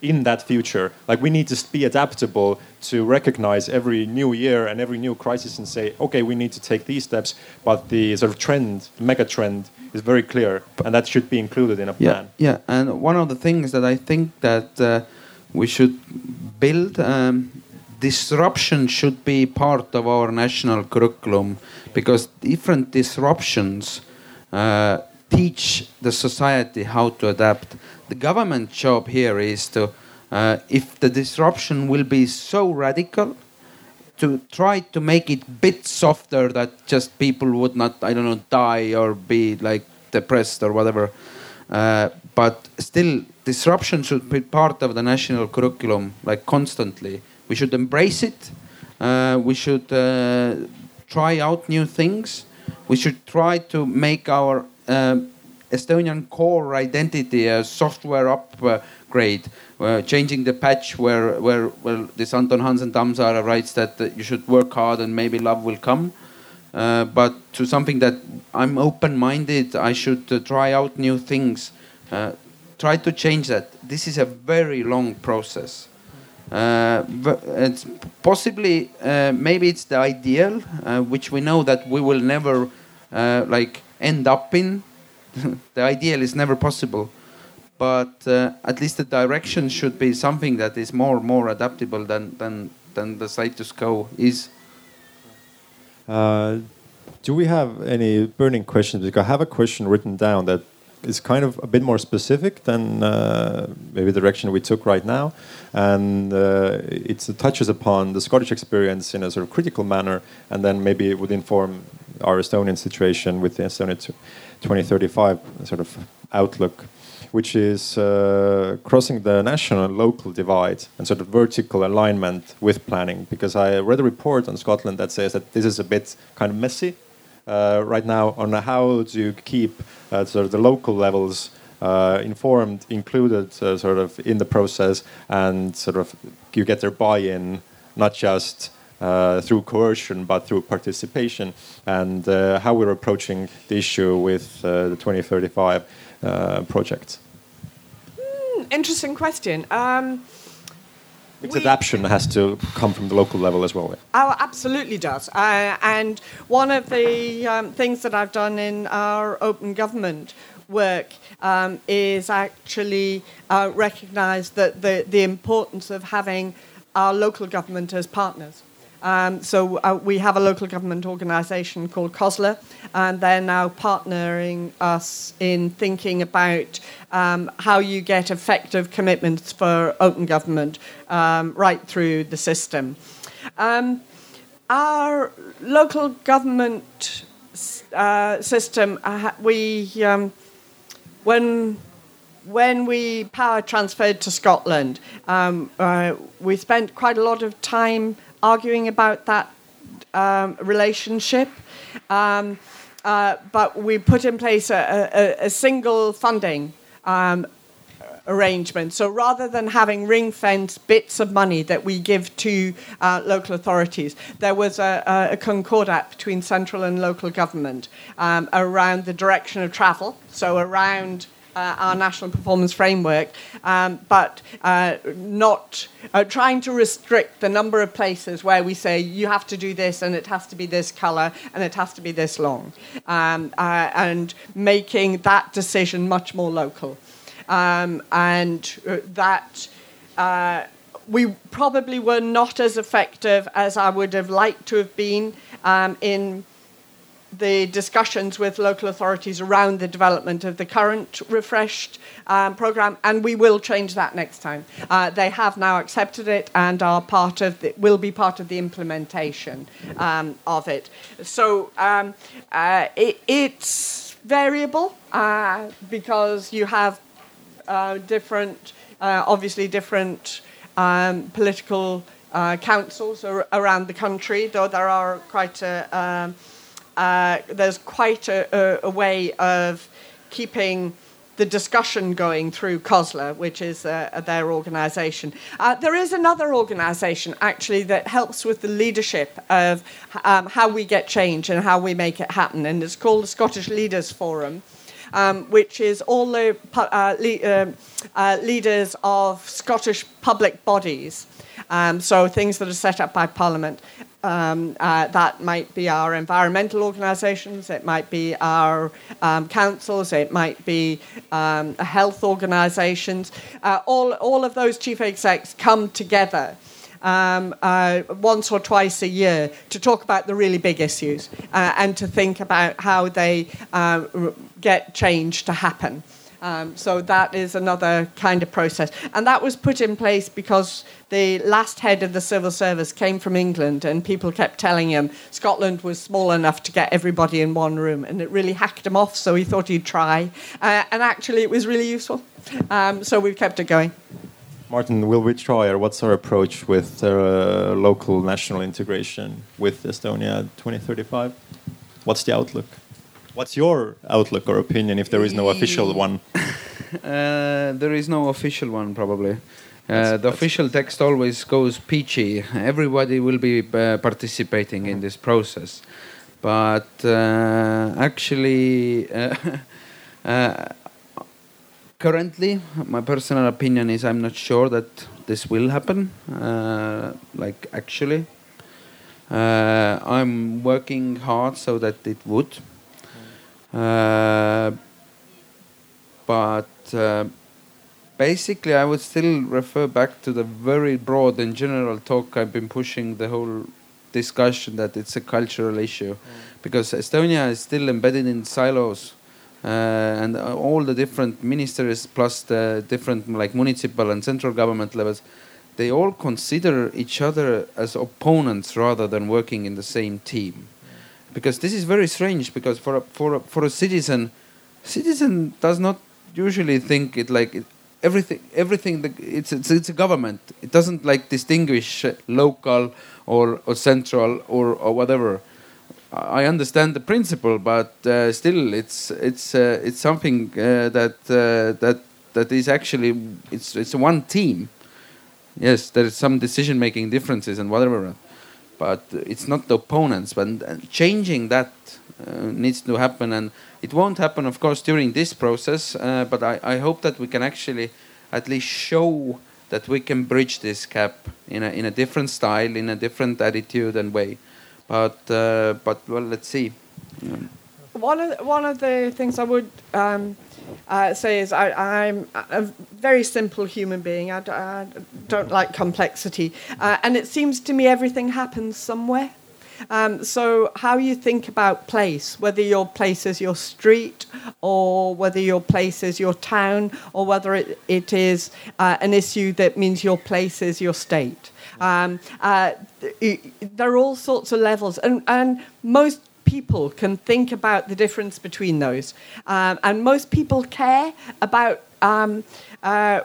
Speaker 2: in that future. Like we need to be adaptable to recognize every new year and every new crisis and say, okay, we need to take these steps. But the sort of trend, mega trend, is very clear, and that should be included in a
Speaker 3: Yeah,
Speaker 2: plan.
Speaker 3: yeah. And one of the things that I think that uh, we should build um, disruption should be part of our national curriculum because different disruptions uh, teach the society how to adapt. The government job here is to, uh, if the disruption will be so radical, to try to make it a bit softer that just people would not i don't know die or be like depressed or whatever. Uh, but still disruption should be part of the national curriculum like constantly. We should embrace it. Uh, we should uh, try out new things. We should try to make our uh, Estonian core identity a software upgrade, uh, changing the patch where where well this Anton Hansen Tammsaare writes that uh, you should work hard and maybe love will come. Uh, but to something that I'm open-minded, I should uh, try out new things, uh, try to change that. This is a very long process. Uh, it's possibly maybe it's the ideal, which we know that we will never like end up in. the ideal is never possible, but uh, at least the direction should be something that is more more adaptable than than than the status quo is.
Speaker 2: Uh, do we have any burning questions? Because I have a question written down that is kind of a bit more specific than uh, maybe the direction we took right now, and uh, it touches upon the Scottish experience in a sort of critical manner, and then maybe it would inform our Estonian situation with the Estonia 2035 sort of outlook, which is uh, crossing the national and local divide and sort of vertical alignment with planning. Because I read a report on Scotland that says that this is a bit kind of messy right now on how to keep uh, sort of the local levels uh, informed, included uh, sort of in the process, and sort of you get their buy-in, not just uh, through coercion but through participation, and uh, how we're approaching the issue with uh, the 2035 uh, project.
Speaker 1: Interesting question. Um,
Speaker 2: Its
Speaker 1: we-
Speaker 2: adaptation has to come from the local level as well.
Speaker 1: Oh, absolutely does. Uh, and one of the um, things that I've done in our open government work um, is actually uh, recognise that the, the importance of having our local government as partners. Um, so uh, we have a local government organisation called COSLA, and they're now partnering us in thinking about um, how you get effective commitments for open government um, right through the system. Um, our local government uh, system, uh, we um, when when we power transferred to Scotland, um, uh, we spent quite a lot of time arguing about that um, relationship. Um, uh, but we put in place a, a, a single funding um, arrangement. So rather than having ring fence bits of money that we give to uh, local authorities, there was a, a, a, concordat between central and local government um, around the direction of travel. So around uh, our national performance framework, um, but uh, not uh, trying to restrict the number of places where we say you have to do this and it has to be this colour and it has to be this long, um, uh, and making that decision much more local. Um, and uh, that uh, we probably were not as effective as I would have liked to have been um, in the discussions with local authorities around the development of the current refreshed um, program, and we will change that next time. Uh, they have now accepted it and are part of the, will be part of the implementation um, of it. So um, uh, it, it's variable uh, because you have uh, different, uh, obviously different um, political uh, councils ar- around the country, though there are quite a um, uh, there's quite a, a, a, way of keeping the discussion going through COSLA, which is uh, their organisation. Uh, there is another organisation actually that helps with the leadership of um, how we get change and how we make it happen, and it's called the Scottish Leaders Forum. Um, which is all the uh, le- um, uh, leaders of Scottish public bodies, um, so things that are set up by Parliament. Um, uh, that might be our environmental organisations, it might be our um, councils, it might be um, health organisations. Uh, all, all of those chief execs come together um, uh, once or twice a year to talk about the really big issues uh, and to think about how they uh, get change to happen. Um, so that is another kind of process. And that was put in place because the last head of the civil service came from England and people kept telling him Scotland was small enough to get everybody in one room. And it really hacked him off, so he thought he'd try. Uh, and actually, it was really useful. Um, so we've kept it going.
Speaker 2: Martin, will we try, or what's our approach with uh, local national integration with Estonia 2035? What's the outlook? What's your outlook or opinion if there is no official one?
Speaker 3: uh, there is no official one, probably. Uh, the official text always goes peachy. Everybody will be uh, participating in this process. But uh, actually, uh, uh, currently, my personal opinion is I'm not sure that this will happen. like, actually, I'm working hard so that it would. Uh, but uh, basically, I would still refer back to the very broad and general talk I've been pushing the whole discussion that it's a cultural issue, mm. because Estonia is still embedded in silos. Uh, and all the different ministries plus the different like municipal and central government levels they all consider each other as opponents rather than working in the same team because this is very strange because for a, for a, for a citizen citizen does not usually think it like it, everything everything the, it's, it's it's a government. It doesn't like distinguish local or or central or or whatever. I understand the principle but uh, still it's it's uh, it's something uh, that uh, that that is actually it's it's one team. Yes there is some decision making differences and whatever but it's not the opponents. But changing that uh, needs to happen, and it won't happen, of course, during this process. Uh, but I, I hope that we can actually at least show that we can bridge this gap in a in a different style, in a different attitude and way. But uh, but well, let's see.
Speaker 1: Yeah. One of one of the things I would um, uh, say is I, am a very simple human being. I, I don't like complexity. Uh, and it seems to me everything happens somewhere. Um, so, how you think about place, whether your place is your street, or whether your place is your town, or whether it, it is uh, an issue that means your place is your state. Um, uh, there are all sorts of levels, and, and most people can think about the difference between those. Um, and most people care about. Um, uh,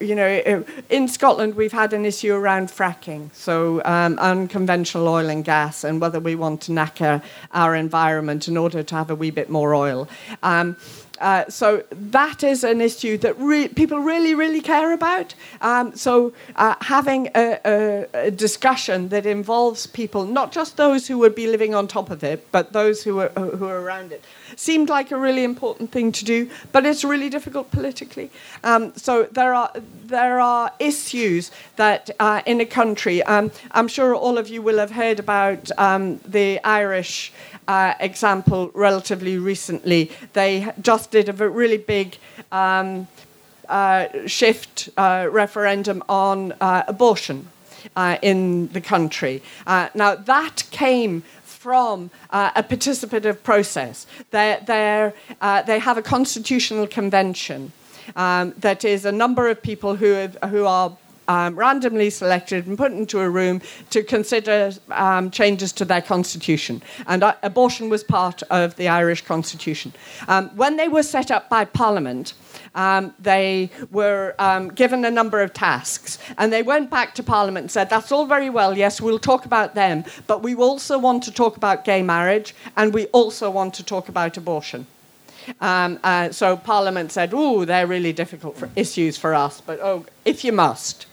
Speaker 1: you know, uh, in Scotland, we've had an issue around fracking, so um, unconventional oil and gas, and whether we want to knacker our environment in order to have a wee bit more oil. Uh, so that is an issue that re- people really, really care about. Um, so uh, having a, a, a, discussion that involves people, not just those who would be living on top of it, but those who are, who are around it, seemed like a really important thing to do. But it's really difficult politically. Um, so there are there are issues that uh, in a country. Um, I'm sure all of you will have heard about um, the Irish uh, example relatively recently. They just did a really big um, uh, shift uh, referendum on uh, abortion uh, in the country. Uh, now, that came from a participative process. They're, they're, they have a constitutional convention. Um, that is a number of people who, have, who are um, randomly selected and put into a room to consider um, changes to their constitution. And uh, abortion was part of the Irish constitution. Um, when they were set up by Parliament, um, they were um, given a number of tasks. And they went back to Parliament and said, That's all very well, yes, we'll talk about them, but we also want to talk about gay marriage and we also want to talk about abortion. Um, uh, so Parliament said, "Oh, they're really difficult for issues for us, but oh, if you must."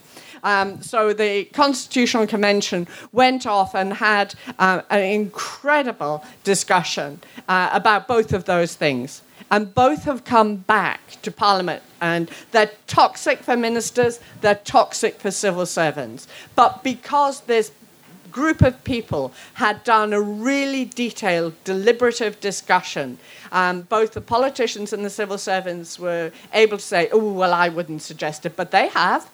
Speaker 1: Um, so the Constitutional Convention went off and had uh, an incredible discussion uh, about both of those things. And both have come back to Parliament, and they're toxic for ministers, they're toxic for civil servants. But because this group of people had done a really detailed, deliberative discussion. Um, both the politicians and the civil servants were able to say, oh, well, I wouldn't suggest it, but they have.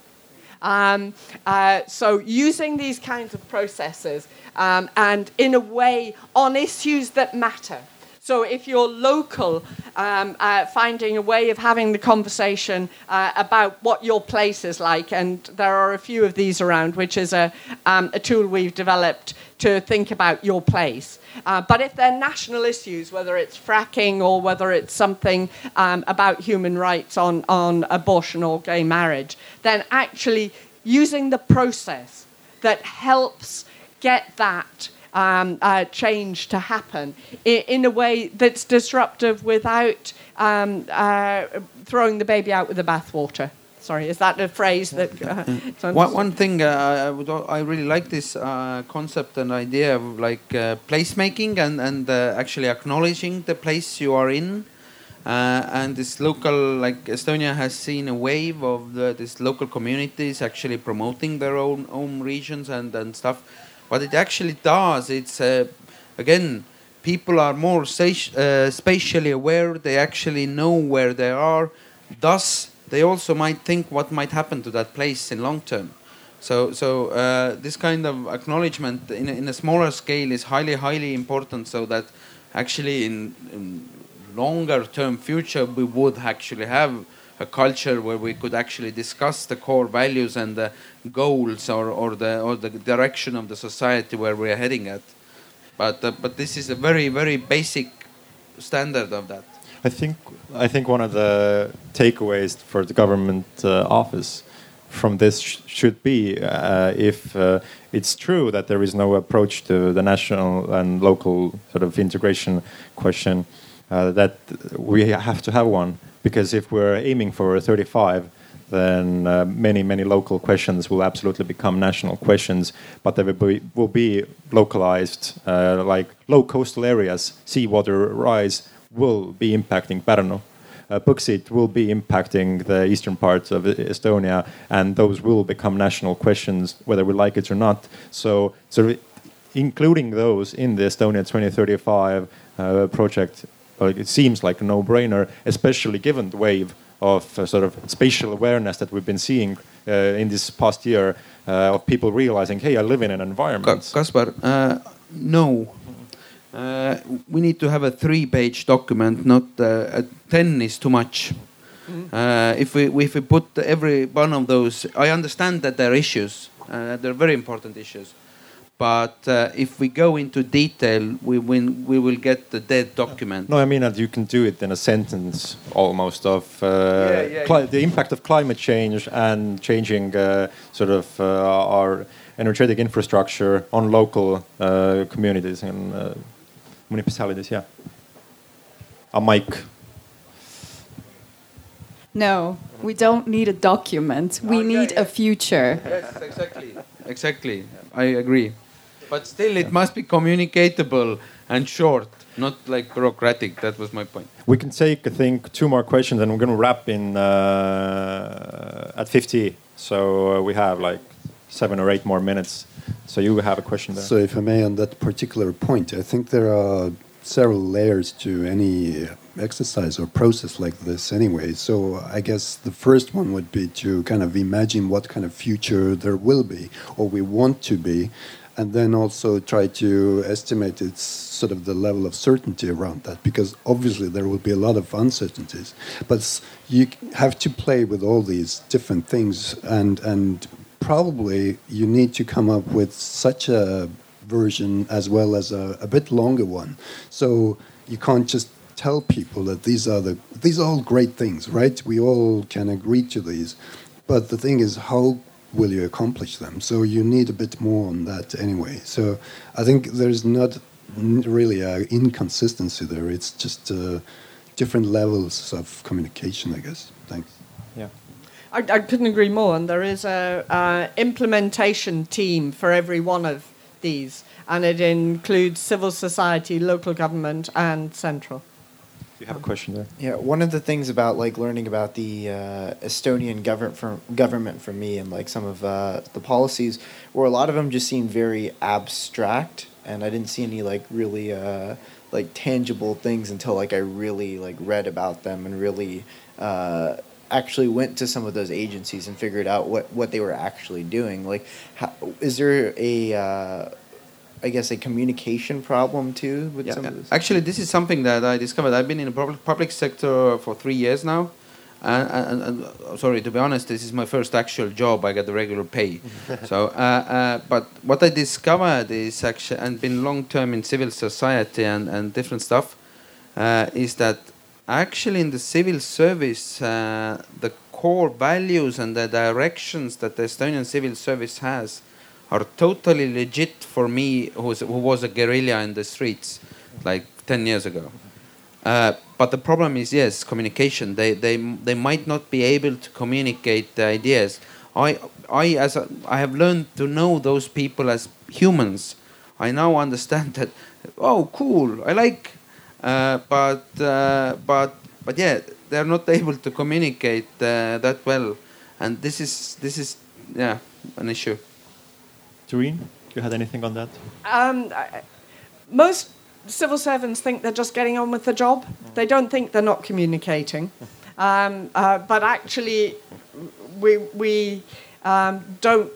Speaker 1: Um, uh, so using these kinds of processes um, and in a way on issues that matter. So if you're local, um, uh, finding a way of having the conversation uh, about what your place is like, and there are a few of these around, which is a, um, a tool we've developed to think about your place. Uh, but if they're national issues, whether it's fracking or whether it's something um, about human rights on, on abortion or gay marriage, then actually using the process that helps get that um, uh, change to happen in, in, a way that's disruptive without um, uh, throwing the baby out with the bathwater. Sorry, is that a phrase that? Uh,
Speaker 3: one, one thing uh, I, would, I really like this uh, concept and idea of like uh, placemaking and and uh, actually acknowledging the place you are in. Uh, and this local, like Estonia, has seen a wave of the, this local communities actually promoting their own own regions and and stuff what it actually does, it's uh, again, people are more uh, spatially aware. They actually know where they are. Thus, they also might think what might happen to that place in long term. So, so uh, this kind of acknowledgement in a, in a smaller scale is highly, highly important. So that actually, in, in longer term future, we would actually have a culture where we could actually discuss the core values and the goals or, or the or the direction of the society where we are heading at. But uh, but this is a very very basic standard of that.
Speaker 2: I think I think one of the takeaways for the government uh, office from this sh should be uh, if uh, it's true that there is no approach to the national and local sort of integration question, uh, that we have to have one. Because if we're aiming for a 35, then uh, many, many local questions will absolutely become national questions, but they will be, will be localized, uh, like low coastal areas, seawater rise will be impacting Pärnu. Uh, Põxit will be impacting the eastern parts of Estonia, and those will become national questions, whether we like it or not. So, so including those in the Estonia 2035 uh, project it seems like a no-brainer, especially given the wave of uh, sort of spatial awareness that we've been seeing uh, in this past year uh, of people realizing, hey, I live in an environment.
Speaker 3: Kaspar, uh, no. Uh, we need to have a three-page document, not uh, ten is too much. Mm-hmm. if we if we put every one of those, I understand that there are issues. they're very important issues But uh, if we go into detail, we win, we will get the dead document.
Speaker 2: No, I mean that you can do it in a sentence almost of uh,
Speaker 3: Yeah, yeah, yeah.
Speaker 2: the impact of climate change and changing uh, sort of uh, our energetic infrastructure on local uh, communities and uh, municipalities. Yeah. A mic.
Speaker 8: No, we don't need a document. We
Speaker 3: Oh, yeah,
Speaker 8: need
Speaker 3: yeah.
Speaker 8: a future.
Speaker 3: Yes, exactly. Exactly. I agree. But still, it must be communicatable and short, not like bureaucratic. That was my point.
Speaker 2: We can take, I think, two more questions, and we're going to wrap in uh, at 50. So uh, we have like seven or eight more minutes. So you have a question there.
Speaker 6: So, if I may, on that particular point, I think there are several layers to any exercise or process like this anyway. So, I guess the first one would be to kind of imagine what kind of future there will be or we want to be, and then also try to estimate its sort of the level of certainty around that because obviously there will be a lot of uncertainties but you have to play with all these different things and and probably you need to come up with such a version as well as a, a bit longer one. So you can't just tell people that these are the these are all great things, right? We all can agree to these, but the thing is, how will you accomplish them? So you need a bit more on that anyway. So I think there's not really a inconsistency there. It's just uh, different levels of communication, I guess. Thanks.
Speaker 2: yeah.
Speaker 1: I, I couldn't agree more. And there is a, a implementation team for every one of these, and it includes civil society, local government, and central.
Speaker 2: You have a question there.
Speaker 5: Yeah, one of the things about like learning about the uh, Estonian government for, government for me and like some of uh, the policies, where a lot of them just seemed very abstract, and I didn't see any like really uh, like tangible things until like I really like read about them and really uh, actually went to some of those agencies and figured out what what they were actually doing. Like, how, is there a uh, I guess a communication problem too with
Speaker 3: Yeah,
Speaker 5: some
Speaker 3: yeah.
Speaker 5: of this?
Speaker 3: Actually, this is something that I discovered. I've been in the public, public sector for three years now. And, and, and sorry, to be honest, this is my first actual job. I get the regular pay. so, uh, uh, but what I discovered is actually, and been long term in civil society and, and different stuff, uh, is that actually in the civil service, uh, the core values and the directions that the Estonian civil service has are totally legit for me, who's, who was a guerrilla in the streets like 10 years ago. Uh, but the problem is, yes, communication. They, they, they might not be able to communicate the ideas. I, I, as a, I have learned to know those people as humans. I now understand that, oh, cool, I like, but, uh, but, but yeah, they're not able to communicate uh, that well. And this is, this is, yeah, an issue.
Speaker 2: Doreen, you had anything on that?
Speaker 1: Um, I- most civil servants think they're just getting on with the job. They don't think they're not communicating. Um, uh, but actually, we, we um, don't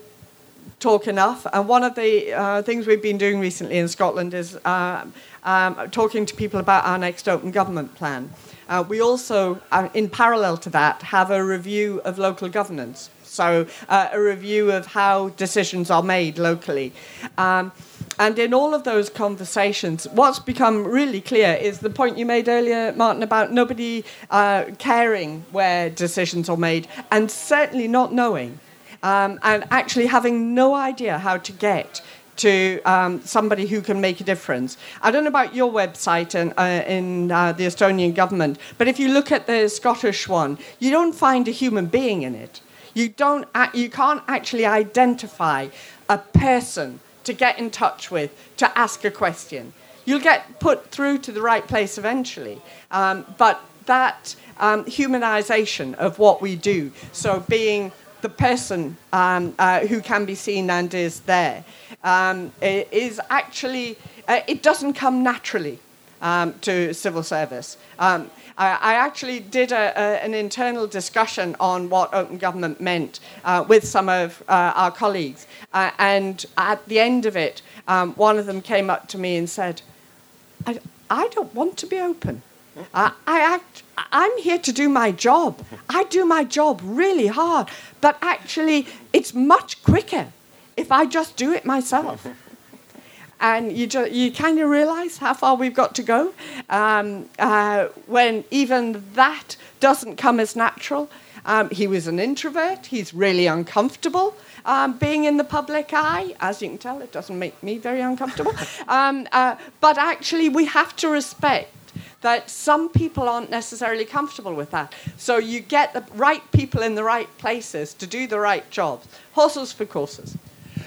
Speaker 1: talk enough. And one of the uh, things we've been doing recently in Scotland is uh, um, talking to people about our next open government plan. Uh, we also, uh, in parallel to that, have a review of local governance. So, uh, a review of how decisions are made locally. Um, and in all of those conversations, what's become really clear is the point you made earlier, Martin, about nobody uh, caring where decisions are made and certainly not knowing um, and actually having no idea how to get to um, somebody who can make a difference. I don't know about your website and, uh, in uh, the Estonian government, but if you look at the Scottish one, you don't find a human being in it. You, don't, you can't actually identify a person to get in touch with to ask a question. You'll get put through to the right place eventually, um, but that um, humanization of what we do, so being the person um, uh, who can be seen and is there, um, is actually, uh, it doesn't come naturally um, to civil service. Um, I, I actually did a, a, an internal discussion on what open government meant uh, with some of uh, our colleagues. Uh, and at the end of it, um, one of them came up to me and said, I, I don't want to be open. I, I act, I'm here to do my job. I do my job really hard, but actually, it's much quicker if I just do it myself. and you ju- you kind of realize how far we've got to go um, uh, when even that doesn't come as natural. Um, he was an introvert. He's really uncomfortable um, being in the public eye. As you can tell, it doesn't make me very uncomfortable. Um, uh, but actually, we have to respect that some people aren't necessarily comfortable with that. So you get the right people in the right places to do the right jobs. Horses for courses.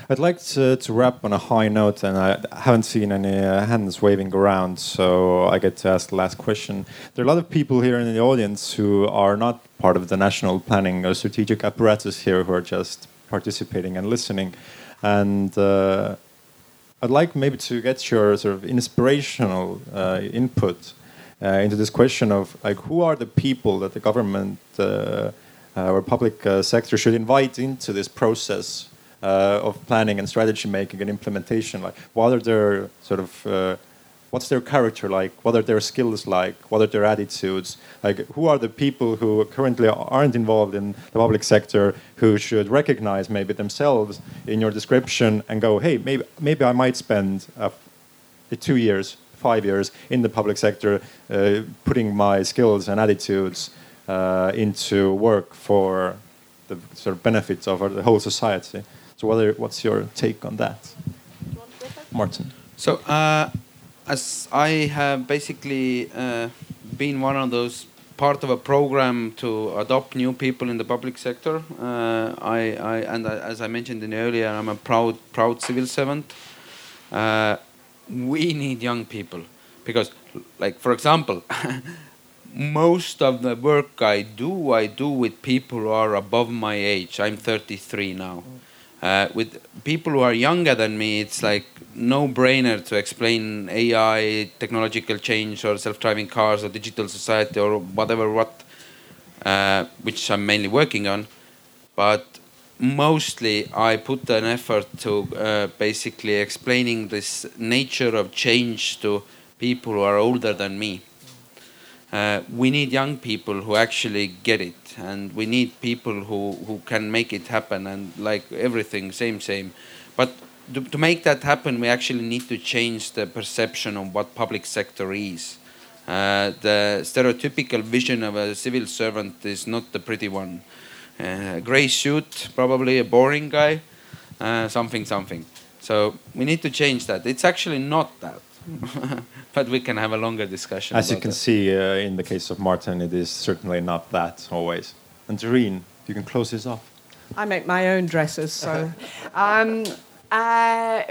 Speaker 2: I'd like to, to wrap on a high note, and I haven't seen any uh, hands waving around, so I get to ask the last question. There are a lot of people here in the audience who are not part of the national planning or strategic apparatus here who are just participating and listening. And uh, I'd like maybe to get your sort of inspirational uh, input into this question of like who are the people that the government uh, uh, or public uh, sector should invite into this process uh, of planning and strategy making and implementation. Like, what are their sort of uh, what's their character like? What are their skills like? What are their attitudes? Like, who are the people who currently aren't involved in the public sector who should recognize maybe themselves in your description and go, hey, maybe maybe I might spend uh, two years, five years in the public sector, uh, putting my skills and attitudes uh, into work for the sort of benefits of the whole society. So, what are, what's your take on that, Martin?
Speaker 3: So, uh, as I have basically uh, been one of those part of a program to adopt new people in the public sector, uh, I, I and I, as I mentioned in earlier, I'm a proud proud civil servant. Uh, we need young people because, like for example. most of the work I do, I do with people who are above my age. I'm 33 now. Uh, with people who are younger than me, it's like no brainer to explain AI, technological change, or self driving cars, or digital society, or whatever, what, uh, which I'm mainly working on. But mostly, I put an effort to uh, basically explaining this nature of change to people who are older than me. Uh, we need young people who actually get it and we need people who, who can make it happen and like everything same same. But to, to make that happen we actually need to change the perception of what public sector is. Uh, the stereotypical vision of a civil servant is not the pretty one uh, gray suit probably a boring guy uh, something something so we need to change that it's actually not that but we can have a longer discussion.
Speaker 2: As you can
Speaker 3: that.
Speaker 2: see uh, in the case of Martin, it is certainly not that always. And Doreen, you can close this off.
Speaker 1: I make my own dresses, so. um, uh,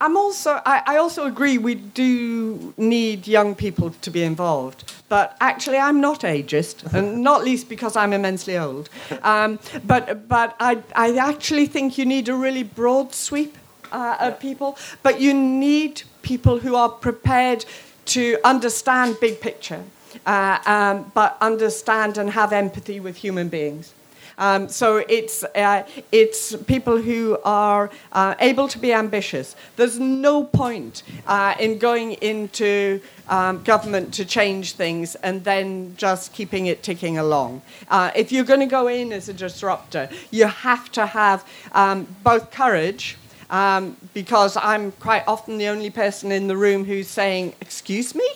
Speaker 1: I'm also, I, I also agree we do need young people to be involved. But actually, I'm not ageist, and not least because I'm immensely old. Um, but but I, I actually think you need a really broad sweep uh, of people, but you need people who are prepared to understand big picture, uh, um, but understand and have empathy with human beings. Um, so it's uh, it's people who are uh, able to be ambitious. There's no point uh, in going into um, government to change things and then just keeping it ticking along. Uh, if you're going to go in as a disruptor, you have to have um, both courage um, because I'm quite often the only person in the room who's saying, Excuse me?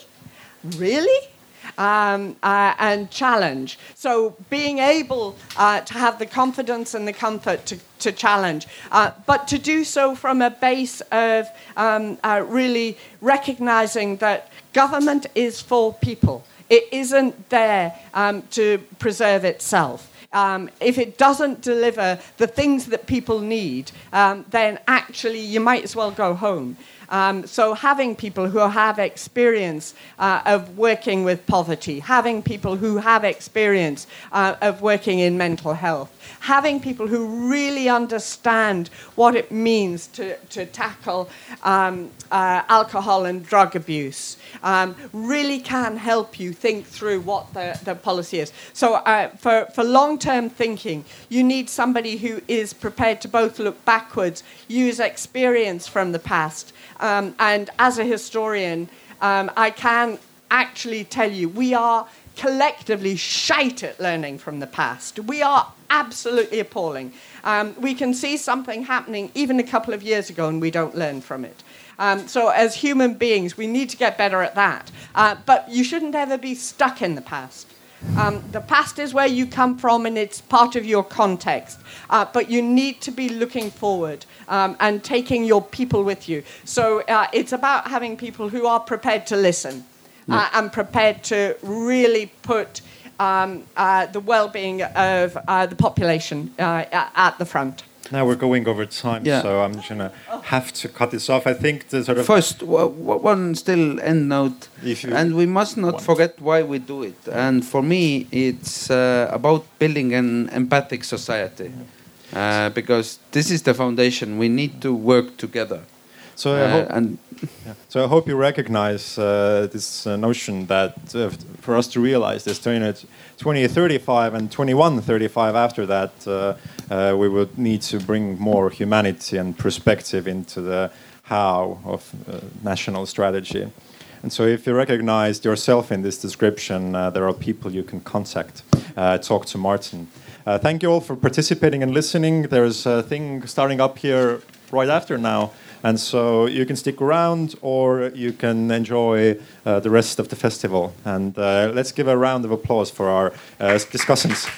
Speaker 1: Really? Um, uh, and challenge. So being able uh, to have the confidence and the comfort to, to challenge, uh, but to do so from a base of um, uh, really recognizing that government is for people. It isn't there um, to preserve itself um, if it doesn't deliver the things that people need, um, then actually you might as well go home. Um, so having people who have experience uh, of working with poverty, having people who have experience uh, of working in mental health, having people who really understand what it means to, to tackle um, uh, alcohol and drug abuse um, really can help you think through what the, the policy is. So, uh, for, for long term thinking, you need somebody who is prepared to both look backwards, use experience from the past, um, and as a historian, um, I can actually tell you we are collectively shite at learning from the past. We are absolutely appalling. Um, we can see something happening even a couple of years ago and we don't learn from it. Um, so, as human beings, we need to get better at that. Uh, but you shouldn't ever be stuck in the past. Um, the past is where you come from and it's part of your context. Uh, but you need to be looking forward um, and taking your people with you. So uh, it's about having people who are prepared to listen uh, and prepared to really put um, uh, the well being of uh, the population uh, at the front.
Speaker 2: Now we're going over time,
Speaker 3: Yeah.
Speaker 2: so I'm just gonna have to cut this off. I think the sort of
Speaker 3: First, w- w- one still end note,
Speaker 2: If you
Speaker 3: and we must not
Speaker 2: want.
Speaker 3: forget why we do it. And for me, it's uh, about building an empathic society, uh, because this is the foundation. We need to work together.
Speaker 2: So I
Speaker 3: Uh,
Speaker 2: hope
Speaker 3: and
Speaker 2: So I hope you recognize uh, this uh, notion that uh, for us to realize this 20, 2035 and 2135 after that, uh, uh, we would need to bring more humanity and perspective into the how of uh, national strategy. And so if you recognize yourself in this description, uh, there are people you can contact, uh, talk to Martin. Uh, thank you all for participating and listening. There's a thing starting up here right after now. And so you can stick around or you can enjoy uh, the rest of the festival. And uh, let's give a round of applause for our uh, discussants.